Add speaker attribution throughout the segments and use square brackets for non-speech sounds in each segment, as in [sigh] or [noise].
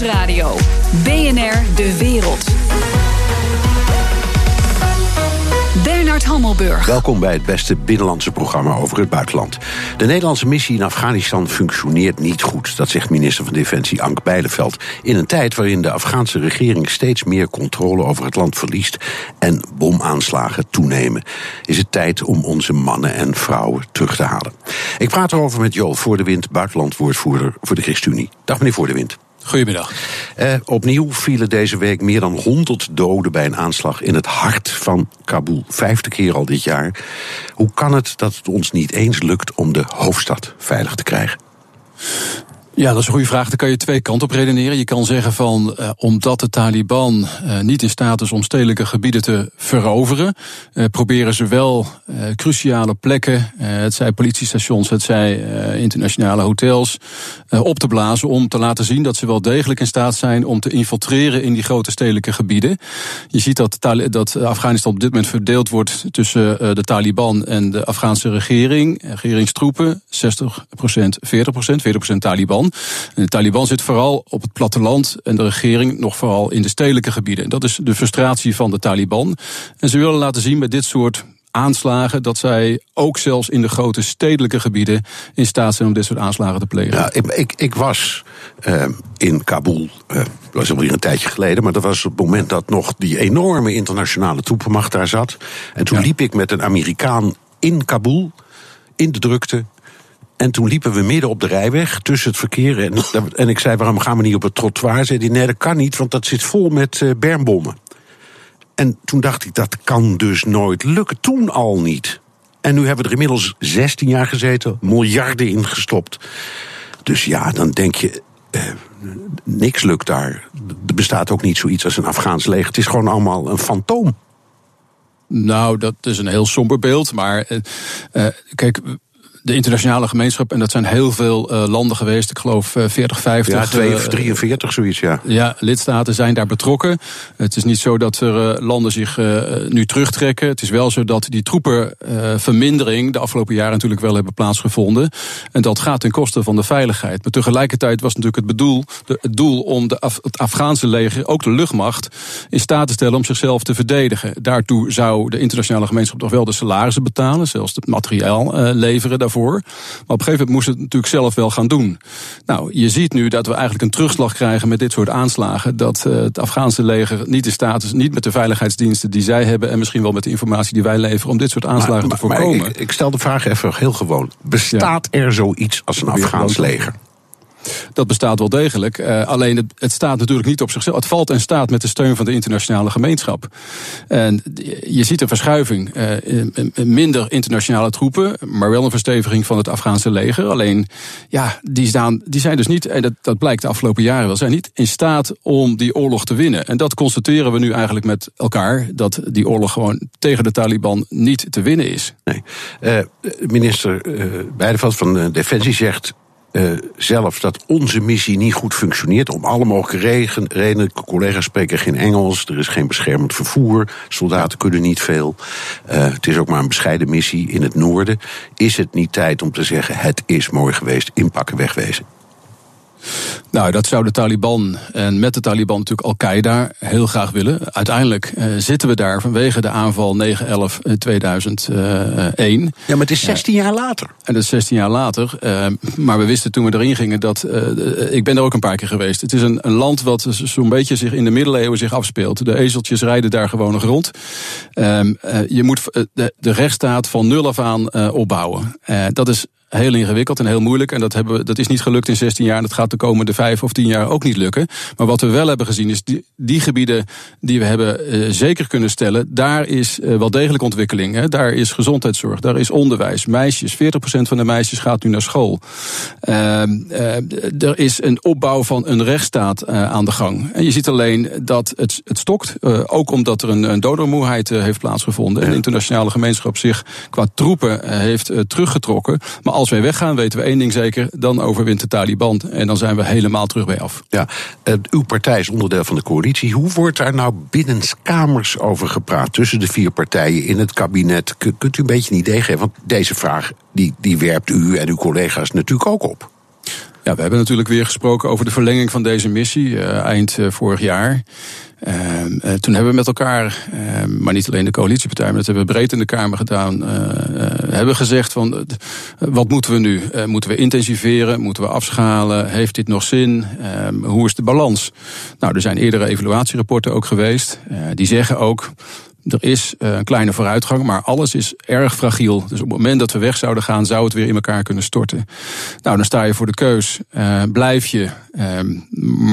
Speaker 1: Nieuwsradio. BNR De Wereld. Bernard Hammelburg.
Speaker 2: Welkom bij het beste binnenlandse programma over het buitenland. De Nederlandse missie in Afghanistan functioneert niet goed. Dat zegt minister van Defensie Ank Bijleveld. In een tijd waarin de Afghaanse regering steeds meer controle over het land verliest en bomaanslagen toenemen, is het tijd om onze mannen en vrouwen terug te halen. Ik praat erover met Joel Voor de Wind, buitenlandwoordvoerder voor de ChristenUnie. Dag meneer Voor de Wind.
Speaker 3: Goedemiddag.
Speaker 2: Eh, opnieuw vielen deze week meer dan 100 doden bij een aanslag in het hart van Kabul. Vijfde keer al dit jaar. Hoe kan het dat het ons niet eens lukt om de hoofdstad veilig te krijgen?
Speaker 3: Ja, dat is een goede vraag. Daar kan je twee kanten op redeneren. Je kan zeggen van, uh, omdat de Taliban uh, niet in staat is om stedelijke gebieden te veroveren, uh, proberen ze wel cruciale plekken, het zij politiestations, het zij internationale hotels, op te blazen om te laten zien dat ze wel degelijk in staat zijn om te infiltreren in die grote stedelijke gebieden. Je ziet dat, dat Afghanistan op dit moment verdeeld wordt tussen de Taliban en de Afghaanse regering, regeringstroepen, 60% 40% 40% Taliban. De Taliban zit vooral op het platteland en de regering nog vooral in de stedelijke gebieden. Dat is de frustratie van de Taliban. En ze willen laten zien met dit soort aanslagen dat zij ook zelfs in de grote stedelijke gebieden in staat zijn om dit soort aanslagen te plegen.
Speaker 2: Ja, ik, ik, ik was uh, in Kabul, uh, dat was alweer een tijdje geleden, maar dat was op het moment dat nog die enorme internationale troepenmacht daar zat. En toen ja. liep ik met een Amerikaan in Kabul, in de drukte, en toen liepen we midden op de rijweg tussen het verkeer. En, en ik zei: waarom gaan we niet op het trottoir? Zei hij: nee, dat kan niet, want dat zit vol met uh, bermbommen. En toen dacht ik: dat kan dus nooit lukken. Toen al niet. En nu hebben we er inmiddels 16 jaar gezeten, miljarden ingestopt. Dus ja, dan denk je. Eh, niks lukt daar. Er bestaat ook niet zoiets als een Afghaans leger. Het is gewoon allemaal een fantoom.
Speaker 3: Nou, dat is een heel somber beeld. Maar uh, kijk, de internationale gemeenschap, en dat zijn heel veel uh, landen geweest, ik geloof uh, 40, 50.
Speaker 2: Ja, 2 of 43, zoiets, ja.
Speaker 3: Ja, lidstaten zijn daar betrokken. Het is niet zo dat er landen zich nu terugtrekken. Het is wel zo dat die troepenvermindering de afgelopen jaren natuurlijk wel hebben plaatsgevonden. En dat gaat ten koste van de veiligheid. Maar tegelijkertijd was natuurlijk het, bedoel, de, het doel om de Af, het Afghaanse leger, ook de luchtmacht, in staat te stellen om zichzelf te verdedigen. Daartoe zou de internationale gemeenschap toch wel de salarissen betalen, zelfs het materiaal leveren daarvoor Maar op een gegeven moment moest het natuurlijk zelf wel gaan doen. Nou, je ziet nu dat we eigenlijk een terugslag krijgen met dit soort aanslagen. Dat uh, het Afghaanse leger niet in staat is, niet met de veiligheidsdiensten die zij hebben. en misschien wel met de informatie die wij leveren. om dit soort aanslagen maar, te voorkomen. Maar
Speaker 2: ik, ik, stel de vraag even heel gewoon: bestaat ja. er zoiets als een Afghaans leger?
Speaker 3: Dat bestaat wel degelijk. Uh, alleen het, het, staat natuurlijk niet op zichzelf. Het valt en staat met de steun van de internationale gemeenschap. En je ziet een verschuiving. Uh, minder internationale troepen, maar wel een versteviging van het Afghaanse leger. Alleen, ja, die, staan, die zijn dus niet, en dat, dat blijkt de afgelopen jaren wel, zijn niet in staat om die oorlog te winnen. En dat constateren we nu eigenlijk met elkaar. Dat die oorlog gewoon tegen de Taliban niet te winnen is.
Speaker 2: Nee. Uh, minister uh, Beideveld van Defensie zegt uh, zelf dat onze missie niet goed functioneert. Om alle mogelijke redenen. Collega's spreken geen Engels. Er is geen beschermend vervoer. Soldaten kunnen niet veel. Uh, het is ook maar een bescheiden missie in het noorden. Is het niet tijd om te zeggen: het is mooi geweest, inpakken, wegwezen?
Speaker 3: Nou, dat zou de Taliban en met de Taliban natuurlijk Al-Qaeda heel graag willen. Uiteindelijk uh, zitten we daar vanwege de aanval 9-11-2001.
Speaker 2: Ja, maar het is 16 jaar later.
Speaker 3: En dat is 16 jaar later. Maar we wisten toen we erin gingen dat. Ik ben er ook een paar keer geweest. Het is een, een land wat zo'n beetje zich in de middeleeuwen zich afspeelt. De ezeltjes rijden daar gewoon nog rond. Ehm, je moet de, de rechtsstaat van nul af aan opbouwen. dat is heel ingewikkeld en heel moeilijk. En dat, hebben we, dat is niet gelukt in 16 jaar. En dat gaat de komende vijf of tien jaar ook niet lukken. Maar wat we wel hebben gezien is die, die gebieden die we hebben uh, zeker kunnen stellen. Daar is uh, wel degelijk ontwikkeling. Hè. Daar is gezondheidszorg, daar is onderwijs. Meisjes, 40% van de meisjes gaat nu naar school. Uh, er is een opbouw van een rechtsstaat aan de gang. En je ziet alleen dat het, het stokt. ook omdat er een, een donormoeheid heeft plaatsgevonden. En de internationale gemeenschap zich qua troepen heeft teruggetrokken. Maar als wij weggaan, weten we één ding zeker: dan overwint de Taliban. En dan zijn we helemaal terug bij af.
Speaker 2: Ja, uh, uw partij is onderdeel van de coalitie. Hoe wordt daar nou binnenskamers over gepraat tussen de vier partijen in het kabinet? Kunt u een beetje een idee geven? Want deze vraag die, die werpt u en uw collega's natuurlijk ook op.
Speaker 3: Ja, we hebben natuurlijk weer gesproken over de verlenging van deze missie eind vorig jaar. Ehm, eh, toen hebben we met elkaar, ehm, maar niet alleen de coalitiepartij, maar dat hebben we breed in de Kamer gedaan, hebben gezegd van wat moeten we nu? moeten we intensiveren? Moeten we afschalen? Heeft dit nog zin? Ehm, hoe is de balans? Nou, er zijn eerdere evaluatierapporten ook geweest. die zeggen ook, er is uh, een kleine vooruitgang, maar alles is erg fragiel. Dus op het moment dat we weg zouden gaan, zou het weer in elkaar kunnen storten. Nou, dan sta je voor de keus. Uh, blijf je, uh,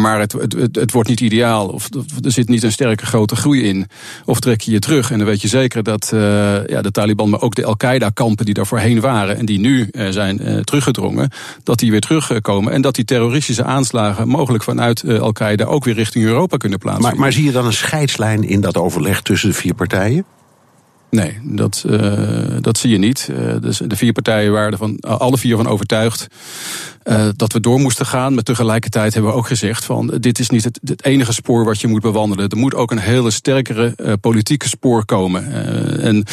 Speaker 3: maar het, het, het, het, wordt niet ideaal. Of er zit niet een sterke grote groei in. Of trek je je terug. En dan weet je zeker dat uh, ja, de Taliban, maar ook de Al-Qaeda-kampen die daar voorheen waren en die nu zijn teruggedrongen, dat die weer terugkomen. En dat die terroristische aanslagen mogelijk vanuit Al-Qaeda ook weer richting Europa kunnen plaatsvinden.
Speaker 2: Maar, maar zie je dan een scheidslijn in dat overleg tussen de vier partijen?
Speaker 3: Nee, dat, uh, dat zie je niet. Uh, dus de vier partijen waren er van alle vier van overtuigd dat we door moesten gaan. Maar tegelijkertijd hebben we ook gezegd van dit is niet het, het enige spoor wat je moet bewandelen. Er moet ook een hele sterkere politieke spoor komen. en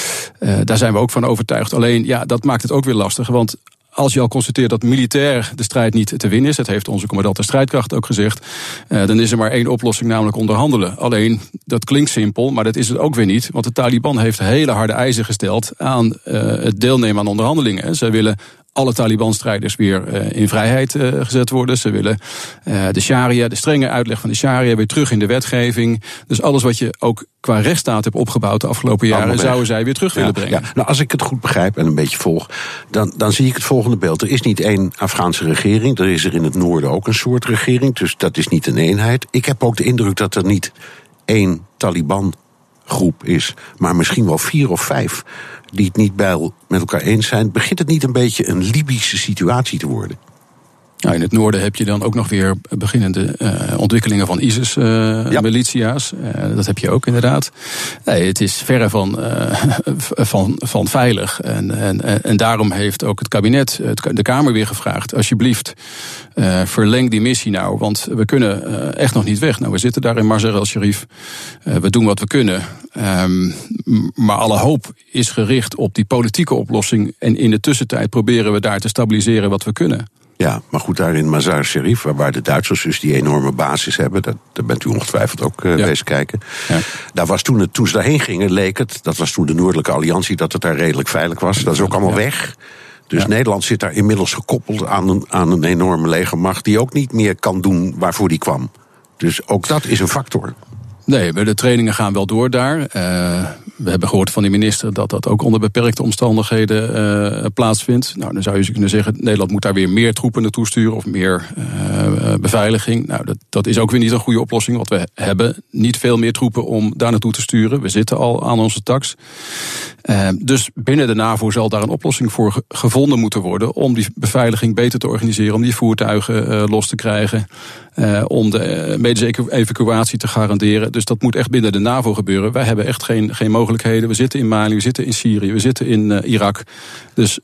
Speaker 3: daar zijn we ook van overtuigd. Alleen ja, dat maakt het ook weer lastig. Want als je al constateert dat militair de strijd niet te winnen is, dat heeft onze commandant de strijdkracht ook gezegd, uh, dan is er maar één oplossing, namelijk onderhandelen. Alleen, dat klinkt simpel, maar dat is het ook weer niet. Want de Taliban heeft hele harde eisen gesteld aan uh, het deelnemen aan onderhandelingen. Zij willen alle Taliban-strijders weer uh, in vrijheid uh, gezet worden. Ze willen uh, de sharia, de strenge uitleg van de sharia, weer terug in de wetgeving. Dus alles wat je ook qua rechtsstaat hebt opgebouwd de afgelopen jaren, zouden zij weer terug willen brengen.
Speaker 2: Ja. Nou, als ik het goed begrijp en een beetje volg, dan, dan zie ik het volgende beeld. Er is niet één Afghaanse regering, er is er in het noorden ook een soort regering, dus dat is niet een eenheid. Ik heb ook de indruk dat er niet één Taliban groep is, maar misschien wel vier of vijf die het niet bij, met elkaar eens zijn, begint het niet een beetje een Libische situatie te worden?
Speaker 3: Nou, in het noorden heb je dan ook nog weer beginnende uh, ontwikkelingen van ISIS-militia's. Uh, ja. uh, dat heb je ook inderdaad. Nee, het is verre van, van, van veilig. En, en, en daarom heeft ook het kabinet de Kamer weer gevraagd: alsjeblieft, verleng die missie nou. Want we kunnen echt nog niet weg. Nou, we zitten daar in Mazar el-Sharif. we doen wat we kunnen. Um, maar alle hoop is gericht op die politieke oplossing. En in de tussentijd proberen we daar te stabiliseren wat we kunnen.
Speaker 2: Ja, maar goed, daar in Mazar Sharif, waar de Duitsers dus die enorme basis hebben, dat, daar bent u ongetwijfeld ook uh, ja. kijken. Ja. Daar was toen, het, toen ze daarheen gingen, leek het, dat was toen de Noordelijke Alliantie, dat het daar redelijk veilig was. Dat is ook allemaal ja. weg. Dus Nederland zit daar inmiddels gekoppeld aan een, aan een enorme legermacht, die ook niet meer kan doen waarvoor die kwam. Dus ook dat is een factor.
Speaker 3: Nee, de trainingen gaan wel door daar. Uh, we hebben gehoord van de minister dat dat ook onder beperkte omstandigheden uh, plaatsvindt. Nou, dan zou je kunnen zeggen, Nederland moet daar weer meer troepen naartoe sturen of meer uh, beveiliging. Nou, dat, dat is ook weer niet een goede oplossing, want we hebben niet veel meer troepen om daar naartoe te sturen. We zitten al aan onze tax. dus binnen de NAVO zal daar een oplossing voor gevonden moeten worden om die beveiliging beter te organiseren, om die voertuigen los te krijgen, om de medische evacuatie te garanderen. Dus dat moet echt binnen de NAVO gebeuren. Wij hebben echt geen, geen mogelijkheden. We zitten in Mali, we zitten in Syrië, we zitten in uh, Irak. Dus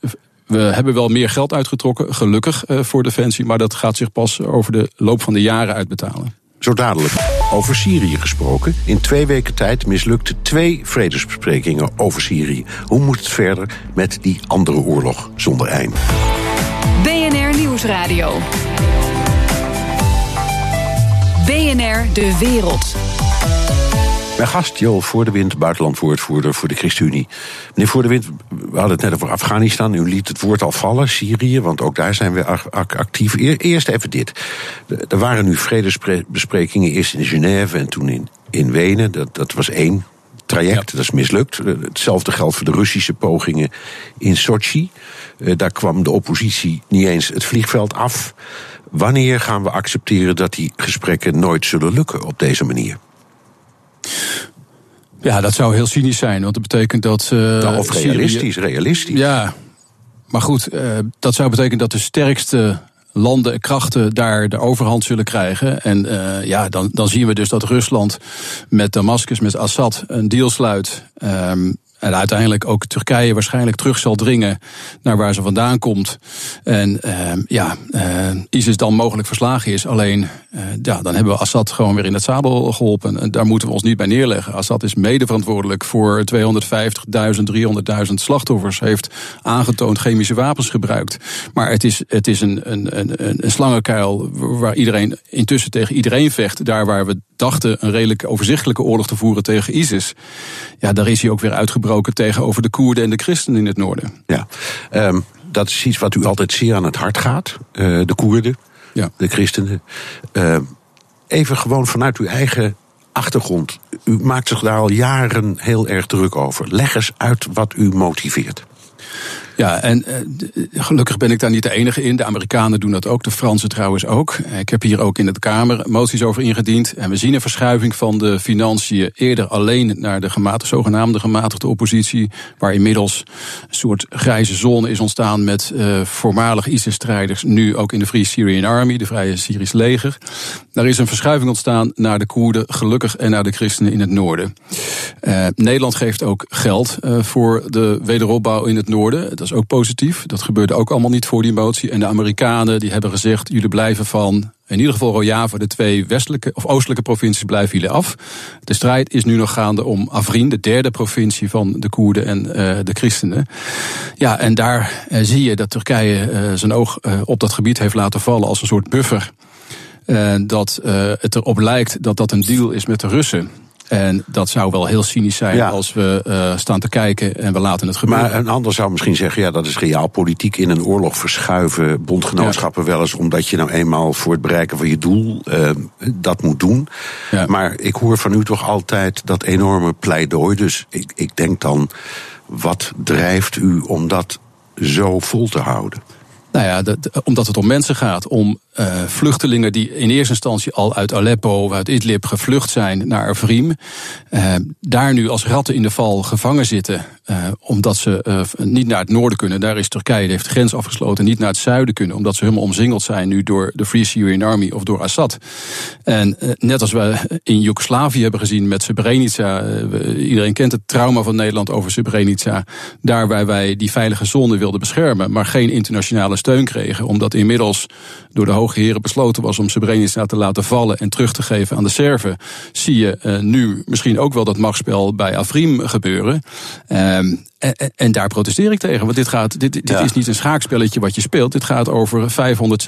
Speaker 3: we hebben wel meer geld uitgetrokken, gelukkig uh, voor Defensie. Maar dat gaat zich pas over de loop van de jaren uitbetalen.
Speaker 2: Zo dadelijk. Over Syrië gesproken. In twee weken tijd mislukten twee vredesbesprekingen over Syrië. Hoe moet het verder met die andere oorlog zonder eind?
Speaker 1: BNR Nieuwsradio. BNR De Wereld.
Speaker 2: Mijn gast, Jo Voor de Wind, buitenlandwoordvoerder voor de ChristenUnie. Meneer Voor de Wind, we hadden het net over Afghanistan. U liet het woord al vallen, Syrië, want ook daar zijn we actief. Eerst even dit. Er waren nu vredesbesprekingen, eerst in Genève en toen in, in Wenen. Dat, dat was één traject, ja. dat is mislukt. Hetzelfde geldt voor de Russische pogingen in Sochi. Daar kwam de oppositie niet eens het vliegveld af. Wanneer gaan we accepteren dat die gesprekken nooit zullen lukken op deze manier?
Speaker 3: Ja, dat zou heel cynisch zijn, want dat betekent dat. Uh,
Speaker 2: nou, of realistisch, Syrië... realistisch.
Speaker 3: Ja, maar goed, uh, dat zou betekenen dat de sterkste landen en krachten daar de overhand zullen krijgen. En uh, ja, dan, dan zien we dus dat Rusland met Damascus, met Assad, een deal sluit. Um, En uiteindelijk ook Turkije waarschijnlijk terug zal dringen naar waar ze vandaan komt. En ehm, ja, ISIS dan mogelijk verslagen is. Alleen, ja, dan hebben we Assad gewoon weer in het zadel geholpen. En daar moeten we ons niet bij neerleggen. Assad is mede verantwoordelijk voor 250.000, 300.000 slachtoffers. Heeft aangetoond chemische wapens gebruikt. Maar het is, het is een, een, een, een slangenkuil waar iedereen intussen tegen iedereen vecht. Daar waar we dachten een redelijk overzichtelijke oorlog te voeren tegen ISIS. Ja, daar is hij ook weer uitgebroken tegenover de Koerden en de christenen in het noorden.
Speaker 2: Ja, um, dat is iets wat u altijd zeer aan het hart gaat. Uh, de Koerden, ja. de christenen. Uh, even gewoon vanuit uw eigen achtergrond. U maakt zich daar al jaren heel erg druk over. Leg eens uit wat u motiveert.
Speaker 3: Ja, en uh, gelukkig ben ik daar niet de enige in. De Amerikanen doen dat ook, de Fransen trouwens ook. Ik heb hier ook in de Kamer moties over ingediend. En we zien een verschuiving van de financiën eerder alleen naar de gematigde, zogenaamde gematigde oppositie. Waar inmiddels een soort grijze zone is ontstaan met uh, voormalig ISIS-strijders. Nu ook in de Free Syrian Army, de Vrije Syrisch leger. Daar is een verschuiving ontstaan naar de Koerden, gelukkig, en naar de christenen in het noorden. Uh, Nederland geeft ook geld voor de wederopbouw in het noorden is ook positief. Dat gebeurde ook allemaal niet voor die motie. En de Amerikanen die hebben gezegd: jullie blijven van in ieder geval Rojava, de twee westelijke of oostelijke provincies, blijven jullie af. De strijd is nu nog gaande om Afrin, de derde provincie van de Koerden en uh, de christenen. Ja, en daar uh, zie je dat Turkije uh, zijn oog op dat gebied heeft laten vallen als een soort buffer. dat het erop lijkt dat dat een deal is met de Russen. En dat zou wel heel cynisch zijn als we uh, staan te kijken en we laten het gebeuren.
Speaker 2: Maar een ander zou misschien zeggen, ja, dat is realpolitiek. In een oorlog verschuiven bondgenootschappen wel eens... omdat je nou eenmaal voor het bereiken van je doel uh, dat moet doen. Ja. Maar ik hoor van u toch altijd dat enorme pleidooi. Dus ik, ik denk dan, wat drijft u om dat zo vol te houden?
Speaker 3: Nou ja, dat, omdat het om mensen gaat, om uh, vluchtelingen die in eerste instantie al uit Aleppo uit Idlib gevlucht zijn naar Afrim, uh, daar nu als ratten in de val gevangen zitten, uh, omdat ze niet naar het noorden kunnen. Daar is Turkije, die heeft de grens afgesloten, niet naar het zuiden kunnen, omdat ze helemaal omzingeld zijn nu door de Free Syrian Army of door Assad. En net als we in Joegoslavië hebben gezien met Srebrenica, iedereen kent het trauma van Nederland over Srebrenica, daar waar wij die veilige zone wilden beschermen, maar geen internationale steun kregen, omdat inmiddels door de hoge heren besloten was om Srebrenica te laten vallen en terug te geven aan de Serven, zie je nu misschien ook wel dat machtsspel bij Afrim gebeuren. Um, en, en, daar protesteer ik tegen. Want dit, gaat, dit, dit is niet een schaakspelletje wat je speelt. Dit gaat over 500,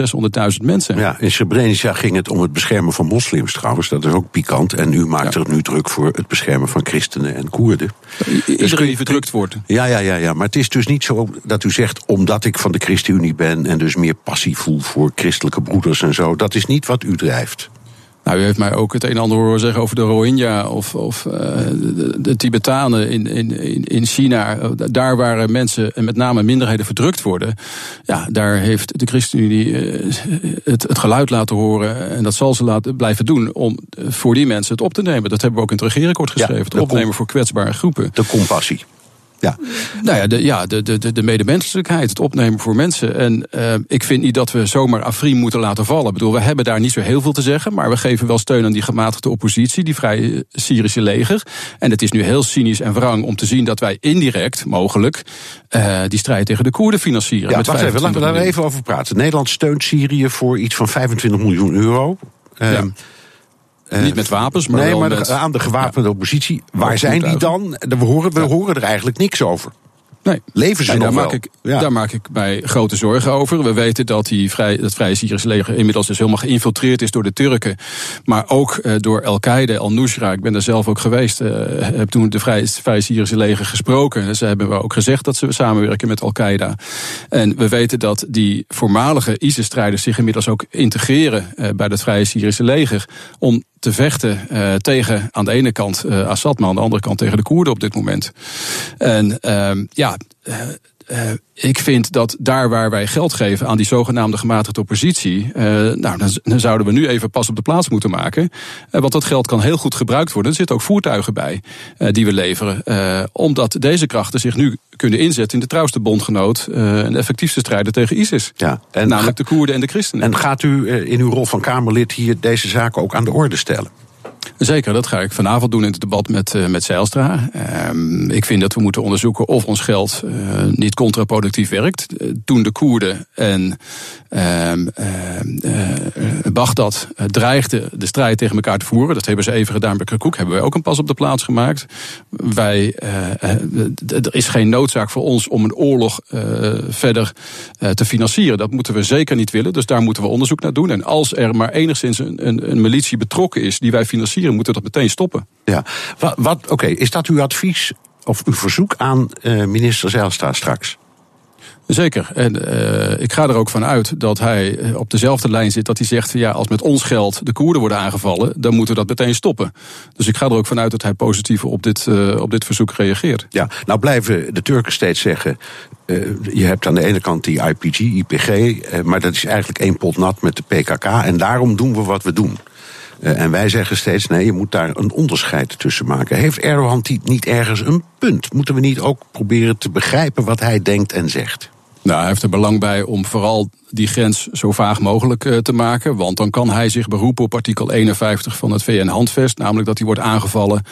Speaker 3: 600.000 mensen.
Speaker 2: Ja, in Srebrenica ging het om het beschermen van moslims trouwens. Dat is ook pikant. En u maakt ja. er nu druk voor het beschermen van christenen en Koerden.
Speaker 3: Iedereen dus die verdrukt wordt.
Speaker 2: Ja, ja, ja, ja. Maar het is dus niet zo dat u zegt... omdat ik van de ChristenUnie ben en dus meer passie voel voor christelijke broeders en zo. Dat is niet wat u drijft.
Speaker 3: Nou, u heeft mij ook het een en ander horen zeggen over de Rohingya of, of uh, de, de, Tibetanen in, in, in China. Daar waar mensen, en met name minderheden, verdrukt worden. Ja, daar heeft de ChristenUnie uh, het, het geluid laten horen. En dat zal ze laten blijven doen om voor die mensen het op te nemen. Dat hebben we ook in het regeerakkoord geschreven. Ja, het opnemen voor kwetsbare groepen.
Speaker 2: De compassie.
Speaker 3: Ja. Nou ja, de, ja de, de, de medemenselijkheid, het opnemen voor mensen. En uh, ik vind niet dat we zomaar Afrin moeten laten vallen. Ik bedoel, we hebben daar niet zo heel veel te zeggen. Maar we geven wel steun aan die gematigde oppositie, die Vrije Syrische leger. En het is nu heel cynisch en wrang om te zien dat wij indirect, mogelijk, uh, die strijd tegen de Koerden financieren.
Speaker 2: Ja, wacht even, laten we daar even over praten. Nederland steunt Syrië voor iets van 25 miljoen euro.
Speaker 3: Uh, ja. Uh, niet met wapens, maar,
Speaker 2: nee, maar
Speaker 3: met,
Speaker 2: aan de gewapende ja. oppositie. Waar zijn die dan? We horen, we ja. horen er eigenlijk niks over.
Speaker 3: Nee.
Speaker 2: Leven ze
Speaker 3: nee,
Speaker 2: nog
Speaker 3: daar
Speaker 2: wel?
Speaker 3: Maak ik, ja. Daar maak ik mij grote zorgen over. We weten dat die vrij, Vrije Syrische leger inmiddels dus helemaal geïnfiltreerd is door de Turken. Maar ook uh, door Al-Qaeda, Al-Nusra. Ik ben daar zelf ook geweest. Uh, heb toen de Vrije, Vrije Syrische leger gesproken. Ze hebben ook gezegd dat ze samenwerken met Al-Qaeda. En we weten dat die voormalige ISIS-strijders zich inmiddels ook integreren uh, bij het Vrije Syrische leger. Om te vechten uh, tegen aan de ene kant uh, Assad, maar aan de andere kant tegen de Koerden op dit moment. En uh, ja. Uh, ik vind dat daar waar wij geld geven aan die zogenaamde gematigde oppositie, uh, nou, dan, dan, zouden we nu even pas op de plaats moeten maken. Uh, want dat geld kan heel goed gebruikt worden. Er zitten ook voertuigen bij die we leveren. omdat deze krachten zich nu kunnen inzetten in de trouwste bondgenoot en de effectiefste strijder tegen ISIS.
Speaker 2: Ja,
Speaker 3: en namelijk de Koerden en de christenen.
Speaker 2: En gaat u in uw rol van Kamerlid hier deze zaken ook aan de orde stellen?
Speaker 3: Zeker, dat ga ik vanavond doen in het debat met, uh, met Zijlstra. Uh, ik vind dat we moeten onderzoeken of ons geld uh, niet contraproductief werkt. toen de Koerden en ehm, Bagdad dreigden de strijd tegen elkaar te voeren, dat hebben ze even gedaan bij Kirkuk, hebben wij ook een pas op de plaats gemaakt. Wij, er is geen noodzaak voor ons om een oorlog verder te financieren. Dat moeten we zeker niet willen, dus daar moeten we onderzoek naar doen. En als er maar enigszins een, een, een militie betrokken is die wij financieren moeten dat meteen stoppen.
Speaker 2: Ja, wat, wat oké, is dat uw advies of uw verzoek aan uh, minister Zijlstra straks?
Speaker 3: Zeker. En uh, ik ga er ook van uit dat hij eh, op dezelfde lijn zit. Dat hij zegt: ja, als met ons geld de Koerden worden aangevallen, dan moeten we dat meteen stoppen. Dus ik ga er ook vanuit dat hij positief op dit, uh, op dit verzoek reageert.
Speaker 2: Ja, nou blijven de Turken steeds zeggen. je hebt aan de ene kant die IPG, IPG, maar dat is eigenlijk één pot nat met de PKK. En daarom doen we wat we doen. Uh, en wij zeggen steeds, nee, je moet daar een onderscheid tussen maken. Heeft Erdogan niet ergens een punt? Moeten we niet ook proberen te begrijpen wat hij denkt en zegt?
Speaker 3: Nou, hij heeft er belang bij om vooral die grens zo vaag mogelijk uh, te maken. Want dan kan hij zich beroepen op artikel 51 van het VN-handvest. Namelijk dat hij wordt aangevallen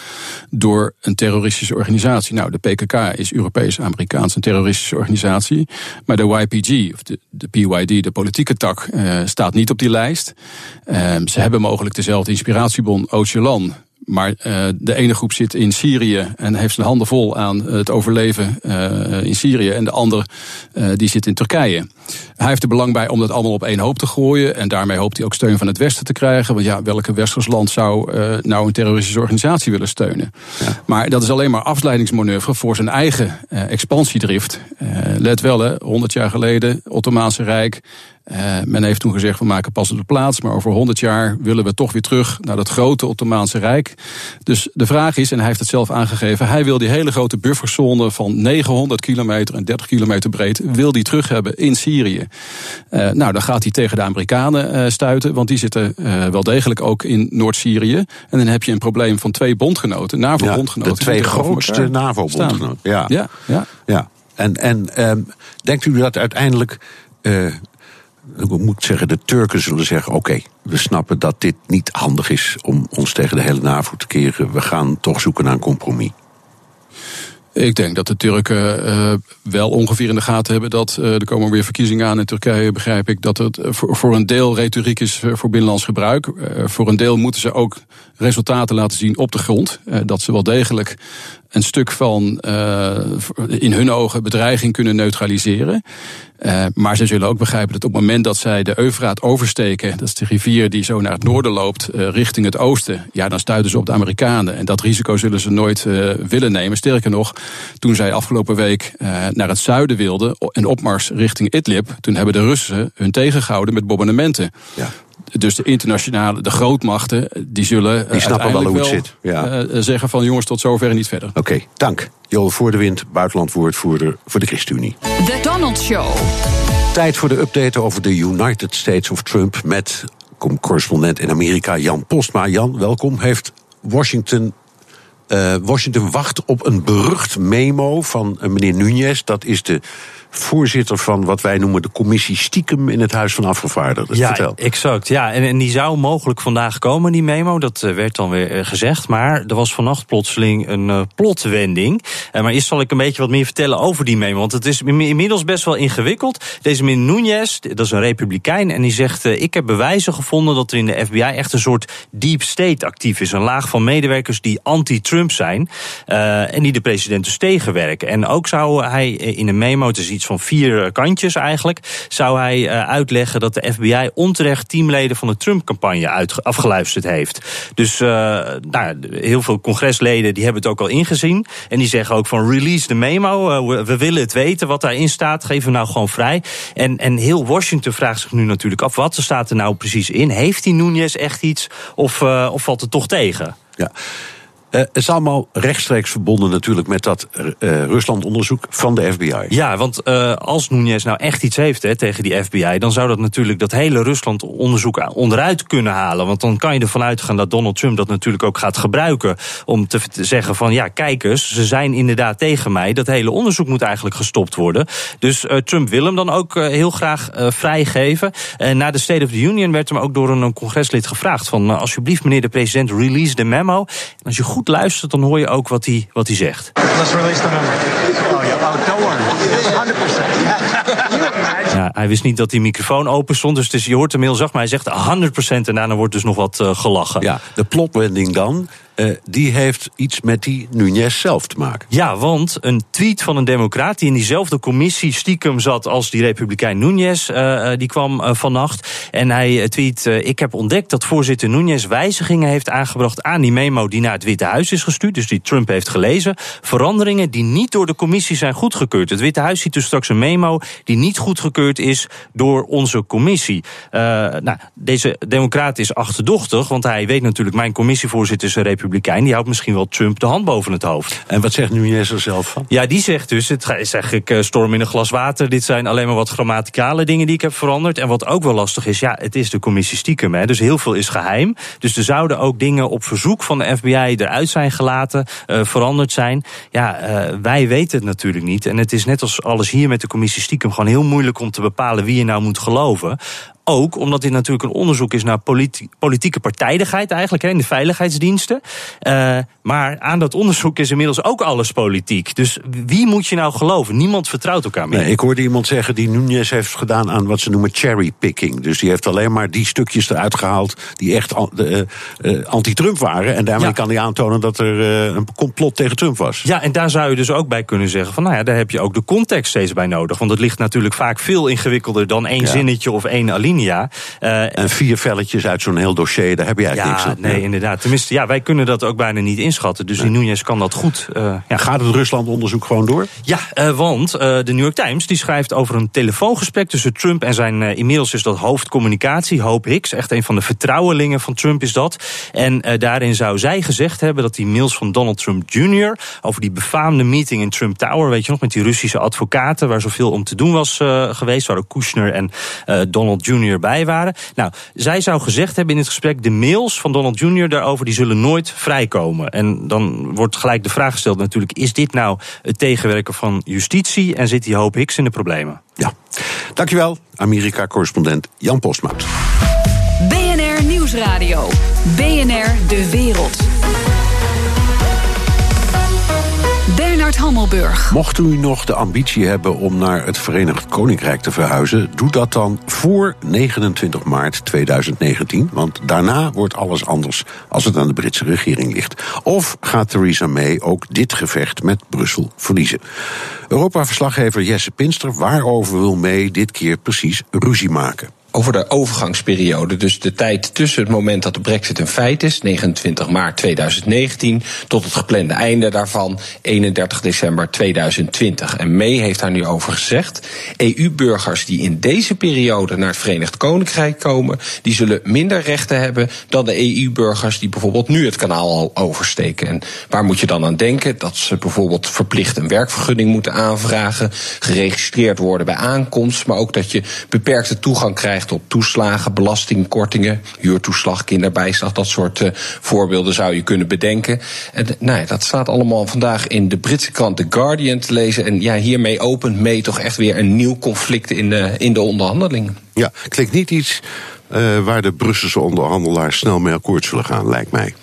Speaker 3: door een terroristische organisatie. Nou, de PKK is Europees-Amerikaans een terroristische organisatie. Maar de YPG, of de, PYD, de politieke tak, uh, staat niet op die lijst. Uh, ze hebben mogelijk dezelfde inspiratiebron Öcalan maar uh, de ene groep zit in Syrië en heeft zijn handen vol aan het overleven uh, in Syrië. En de ander uh, die zit in Turkije. Hij heeft er belang bij om dat allemaal op één hoop te gooien. En daarmee hoopt hij ook steun van het Westen te krijgen. Want ja, welke westers land zou nou een terroristische organisatie willen steunen? Ja. Maar dat is alleen maar afleidingsmanoeuvre voor zijn eigen expansiedrift. let wel, hè, 100 jaar geleden, Ottomaanse Rijk. Uh, men heeft toen gezegd, we maken pas op de plaats, maar over 100 jaar willen we toch weer terug naar dat grote Ottomaanse Rijk. Dus de vraag is, en hij heeft het zelf aangegeven, hij wil die hele grote bufferzone van 900 kilometer en 30 kilometer breed, wil die terug hebben in Syrië. Uh, nou, dan gaat hij tegen de Amerikanen uh, stuiten, want die zitten wel degelijk ook in Noord-Syrië. En dan heb je een probleem van twee bondgenoten, NAVO-bondgenoten.
Speaker 2: Ja, de twee grootste NAVO-bondgenoten. Ja.
Speaker 3: Ja, ja.
Speaker 2: ja. En, en um, denkt u dat uiteindelijk ik moet zeggen, de Turken zullen zeggen: oké, we snappen dat dit niet handig is om ons tegen de hele NAVO te keren. We gaan toch zoeken naar een compromis.
Speaker 3: Ik denk dat de Turken uh, wel ongeveer in de gaten hebben dat uh, er komen weer verkiezingen aan in Turkije, begrijp ik, dat het voor, voor een deel retoriek is voor binnenlands gebruik. Voor een deel moeten ze ook resultaten laten zien op de grond. dat ze wel degelijk een stuk van uh, in hun ogen bedreiging kunnen neutraliseren. Uh, maar ze zullen ook begrijpen dat op het moment dat zij de Eufraat oversteken, dat is de rivier die zo naar het noorden loopt, richting het oosten, ja, dan stuiten ze op de Amerikanen. En dat risico zullen ze nooit willen nemen. Sterker nog, toen zij afgelopen week naar het zuiden wilden, een opmars richting Idlib, toen hebben de Russen hun tegengehouden met bombardementen. Ja dus de internationale, de grootmachten, die zullen
Speaker 2: die snappen wel hoe het zit.
Speaker 3: Ja. Uh, zeggen van jongens tot zover en niet verder.
Speaker 2: Oké, okay, dank. Jo voor de wind, buitenlandwoordvoerder voor de ChristenUnie.
Speaker 1: The Donald Show.
Speaker 2: Tijd voor de update over de United States of Trump met correspondent in Amerika Jan Postma. Jan, welkom. Heeft Washington uh, Washington wacht op een berucht memo van uh, meneer Nunes. Dat is de voorzitter van wat wij noemen de commissie stiekem in het Huis van Afgevaardigden.
Speaker 4: Ja,
Speaker 2: Vertel.
Speaker 4: exact. Ja, en, en, die zou mogelijk vandaag komen, die memo. Dat uh, werd dan weer uh, gezegd. Maar er was vannacht plotseling een uh, plotwending. maar eerst zal ik een beetje wat meer vertellen over die memo. Want het is inmiddels best wel ingewikkeld. Deze meneer Nunes, dat is een republikein. En die zegt, ik heb bewijzen gevonden dat er in de FBI echt een soort deep state actief is. Een laag van medewerkers die anti-Trump zijn. en die de president dus tegenwerken. En ook zou hij in een memo, het is iets van vier kantjes eigenlijk, zou hij uh, uitleggen dat de FBI onterecht teamleden van de Trump-campagne afgeluisterd heeft. Dus uh, nou, heel veel congresleden die hebben het ook al ingezien. En die zeggen ook van release de memo. We, we, willen het weten wat daarin staat. Geef hem nou gewoon vrij. En, en heel Washington vraagt zich nu natuurlijk af, wat staat er nou precies in? Heeft die Nunes echt iets of, of valt het toch tegen?
Speaker 2: Ja. Uh, het is allemaal rechtstreeks verbonden natuurlijk met dat uh, Rusland-onderzoek van de FBI.
Speaker 4: Ja, want uh, als Nunes nou echt iets heeft hè, tegen die FBI, dan zou dat natuurlijk dat hele Rusland-onderzoek onderuit kunnen halen. Want dan kan je ervan uitgaan dat Donald Trump dat natuurlijk ook gaat gebruiken om te zeggen van ja, kijk eens, ze zijn inderdaad tegen mij. Dat hele onderzoek moet eigenlijk gestopt worden. Dus Trump wil hem dan ook heel graag vrijgeven. En na de State of the Union werd hem ook door een congreslid gevraagd van alsjeblieft meneer de president, release the memo. En als je goed luistert, dan hoor je ook wat hij, wat hij zegt.
Speaker 5: Let's release the memo. Oh, yeah. oh don't worry. 100%. [laughs]
Speaker 4: Ja, hij wist niet dat die microfoon open stond. Dus, dus je hoort hem heel zacht, maar hij zegt 100% en daarna wordt dus nog wat uh, gelachen.
Speaker 2: Ja, de plotwending dan. Uh, die heeft iets met die Nunes zelf te maken.
Speaker 4: Ja, want een tweet van een democraat die in diezelfde commissie stiekem zat als die republikein Nunes, uh, die kwam vannacht. En hij tweet: Ik heb ontdekt dat voorzitter Nunes wijzigingen heeft aangebracht aan die memo die naar het Witte Huis is gestuurd, dus die Trump heeft gelezen. Veranderingen die niet door de commissie zijn goedgekeurd. Het Witte Huis ziet dus straks een memo die niet goedgekeurd is door onze commissie. nou, deze democraat is achterdochtig, want hij weet natuurlijk: mijn commissievoorzitter is een republikein republikein, die houdt misschien wel Trump de hand boven het hoofd.
Speaker 2: En wat zegt Nunes er zelf van?
Speaker 4: Ja, die zegt dus, het is eigenlijk uh, storm in een glas water. Dit zijn alleen maar wat grammaticale dingen die ik heb veranderd. En wat ook wel lastig is, ja, het is de commissie stiekem. Hè, dus heel veel is geheim. Dus er zouden ook dingen op verzoek van de FBI eruit zijn gelaten, uh, veranderd zijn. Ja, uh, wij weten het natuurlijk niet. En het is net als alles hier met de commissie stiekem gewoon heel moeilijk om te bepalen wie je nou moet geloven. Ook omdat dit natuurlijk een onderzoek is naar politi politieke partijdigheid eigenlijk hè, in de veiligheidsdiensten. Uh, maar aan dat onderzoek is inmiddels ook alles politiek. Dus wie moet je nou geloven? Niemand vertrouwt elkaar meer.
Speaker 2: Nee, ik hoorde iemand zeggen die Nunes heeft gedaan aan wat ze noemen cherrypicking. Dus die heeft alleen maar die stukjes eruit gehaald die echt uh, uh, anti-Trump waren. En daarmee ja. kan hij aantonen dat er een complot tegen Trump was.
Speaker 4: Ja, en daar zou je dus ook bij kunnen zeggen van nou ja, daar heb je ook de context steeds bij nodig. Want het ligt natuurlijk vaak veel ingewikkelder dan één ja. zinnetje of één alinea.
Speaker 2: Uh, en vier velletjes uit zo'n heel dossier, daar heb je eigenlijk
Speaker 4: ja,
Speaker 2: niks
Speaker 4: aan. Nee, inderdaad. Tenminste, ja, wij kunnen dat ook bijna niet inschatten. Dus nee. die Nunes kan dat goed. Uh,
Speaker 2: ja. Gaat het Rusland-onderzoek gewoon door?
Speaker 4: Ja, uh, want de New York Times die schrijft over een telefoongesprek tussen Trump en zijn inmiddels is dat hoofdcommunicatie, Hope Hicks. Echt een van de vertrouwelingen van Trump is dat. En daarin zou zij gezegd hebben dat die mails van Donald Trump Jr. over die befaamde meeting in Trump Tower, weet je nog, met die Russische advocaten, waar zoveel om te doen was geweest, waar ook Kushner en Donald Jr bij waren. Nou, zij zou gezegd hebben in het gesprek: de mails van Donald Jr. daarover die zullen nooit vrijkomen. En dan wordt gelijk de vraag gesteld: natuurlijk, is dit nou het tegenwerken van justitie en zit die hoop Hicks in de problemen?
Speaker 2: Ja, dankjewel, Amerika-correspondent Jan Postmaat.
Speaker 1: BNR Nieuwsradio. BNR De Wereld.
Speaker 2: Mocht u nog de ambitie hebben om naar het Verenigd Koninkrijk te verhuizen, doe dat dan voor 29 maart 2019. Want daarna wordt alles anders als het aan de Britse regering ligt. Of gaat Theresa May ook dit gevecht met Brussel verliezen? Europa-verslaggever Jesse Pinster, waarover wil May dit keer precies ruzie maken?
Speaker 6: Over de overgangsperiode. Dus de tijd tussen het moment dat de brexit een feit is, 29 maart 2019, tot het geplande einde daarvan, 31 december 2020. En May heeft daar nu over gezegd. EU-burgers die in deze periode naar het Verenigd Koninkrijk komen, die zullen minder rechten hebben dan de EU-burgers die bijvoorbeeld nu het kanaal al oversteken. En waar moet je dan aan denken? Dat ze bijvoorbeeld verplicht een werkvergunning moeten aanvragen, geregistreerd worden bij aankomst, maar ook dat je beperkte toegang krijgt op toeslagen, belastingkortingen, huurtoeslag, kinderbijslag, dat soort uh, voorbeelden zou je kunnen bedenken. En nou ja, dat staat allemaal vandaag in de Britse krant The Guardian te lezen. En ja, hiermee opent mee toch echt weer een nieuw conflict in de, in de onderhandelingen.
Speaker 2: Ja, klinkt niet iets uh, waar de Brusselse onderhandelaars snel mee akkoord zullen gaan, lijkt mij.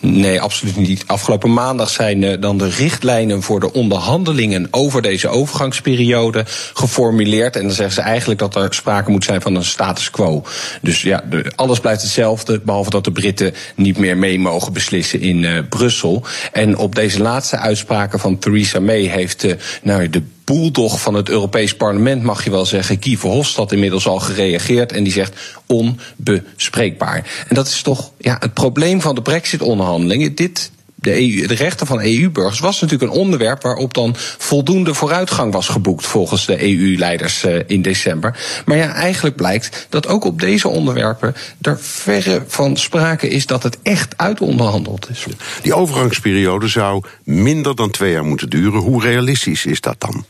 Speaker 6: Nee, absoluut niet. Afgelopen maandag zijn uh, dan de richtlijnen voor de onderhandelingen over deze overgangsperiode geformuleerd. En dan zeggen ze eigenlijk dat er sprake moet zijn van een status quo. Dus ja, alles blijft hetzelfde, behalve dat de Britten niet meer mee mogen beslissen in uh, Brussel. En op deze laatste uitspraken van Theresa May heeft uh, nou, de boeldog van het Europees Parlement, mag je wel zeggen, Guy Verhofstadt inmiddels al gereageerd. En die zegt onbespreekbaar. En dat is toch ja, het probleem van de Brexit-onderhandelingen. Dit de, EU, de rechten van EU-burgers was natuurlijk een onderwerp waarop dan voldoende vooruitgang was geboekt volgens de EU-leiders uh, in december. Maar ja, eigenlijk blijkt dat ook op deze onderwerpen er verre van sprake is dat het echt uitonderhandeld is.
Speaker 2: Die overgangsperiode zou minder dan twee jaar moeten duren. Hoe realistisch is dat dan?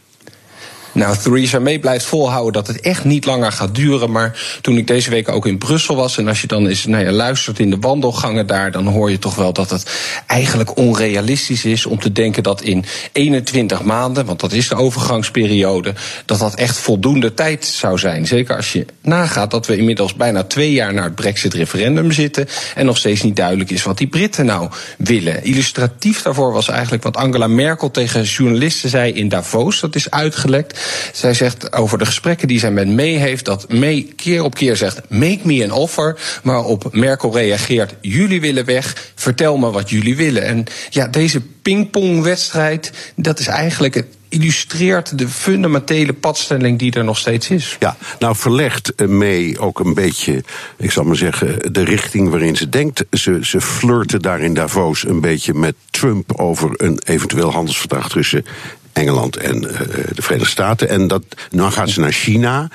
Speaker 6: Nou, Theresa May blijft volhouden dat het echt niet langer gaat duren. Maar toen ik deze week ook in Brussel was. en als je dan eens nou ja, luistert in de wandelgangen daar. dan hoor je toch wel dat het eigenlijk onrealistisch is om te denken dat in 21 maanden. want dat is de overgangsperiode. dat dat echt voldoende tijd zou zijn. Zeker als je nagaat dat we inmiddels bijna twee jaar naar het Brexit-referendum zitten. en nog steeds niet duidelijk is wat die Britten nou willen. Illustratief daarvoor was eigenlijk wat Angela Merkel tegen journalisten zei in Davos. Dat is uitgelekt. Zij zegt over de gesprekken die zij met May heeft, dat May keer op keer zegt: Make me an offer. Maar op Merkel reageert: Jullie willen weg, vertel me wat jullie willen. En ja, deze pingpongwedstrijd, dat is eigenlijk het illustreert de fundamentele padstelling die er nog steeds is.
Speaker 2: Ja, nou verlegt mee ook een beetje, ik zal maar zeggen, de richting waarin ze denkt. Ze, ze flirten daar in Davos een beetje met Trump over een eventueel handelsverdrag tussen Engeland en uh, de Verenigde Staten. En dat, nou gaat ze naar China.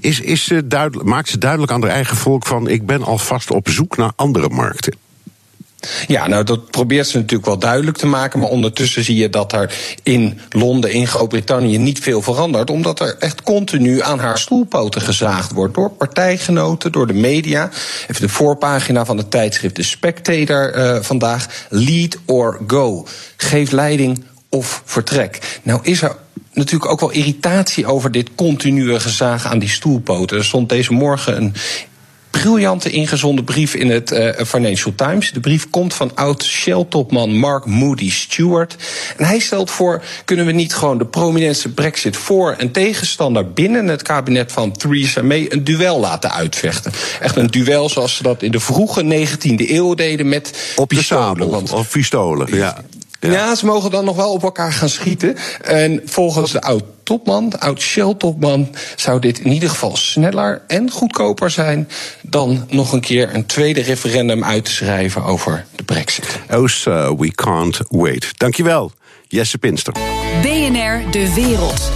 Speaker 2: Is, is ze duidelijk, maakt ze duidelijk aan haar eigen volk van: ik ben alvast op zoek naar andere markten?
Speaker 6: Ja, nou dat probeert ze natuurlijk wel duidelijk te maken. Maar ondertussen zie je dat er in Londen, in Groot-Brittannië, niet veel verandert. Omdat er echt continu aan haar stoelpoten gezaagd wordt. Door partijgenoten, door de media. Even de voorpagina van het tijdschrift The Spectator uh, vandaag. Lead or go. Geef leiding of vertrek. Nou is er natuurlijk ook wel irritatie over dit continue gezaag aan die stoelpoten. Er stond deze morgen een briljante ingezonden brief in het uh, Financial Times. De brief komt van oud Shell-topman Mark Moody Stewart. En hij stelt voor: kunnen we niet gewoon de prominente Brexit voor- en tegenstander binnen het kabinet van Theresa May een duel laten uitvechten? Echt een duel zoals ze dat in de vroege 19e eeuw deden met
Speaker 2: op je sabel of pistolen. Ja.
Speaker 6: Ja. ze mogen dan nog wel op elkaar gaan schieten. En volgens de oud-topman, de oud-Shell-topman, zou dit in ieder geval sneller en goedkoper zijn dan nog een keer een tweede referendum uit te schrijven over de Brexit.
Speaker 2: Oh, sir, we can't wait. Dankjewel, Jesse Pinster.
Speaker 1: BNR De Wereld.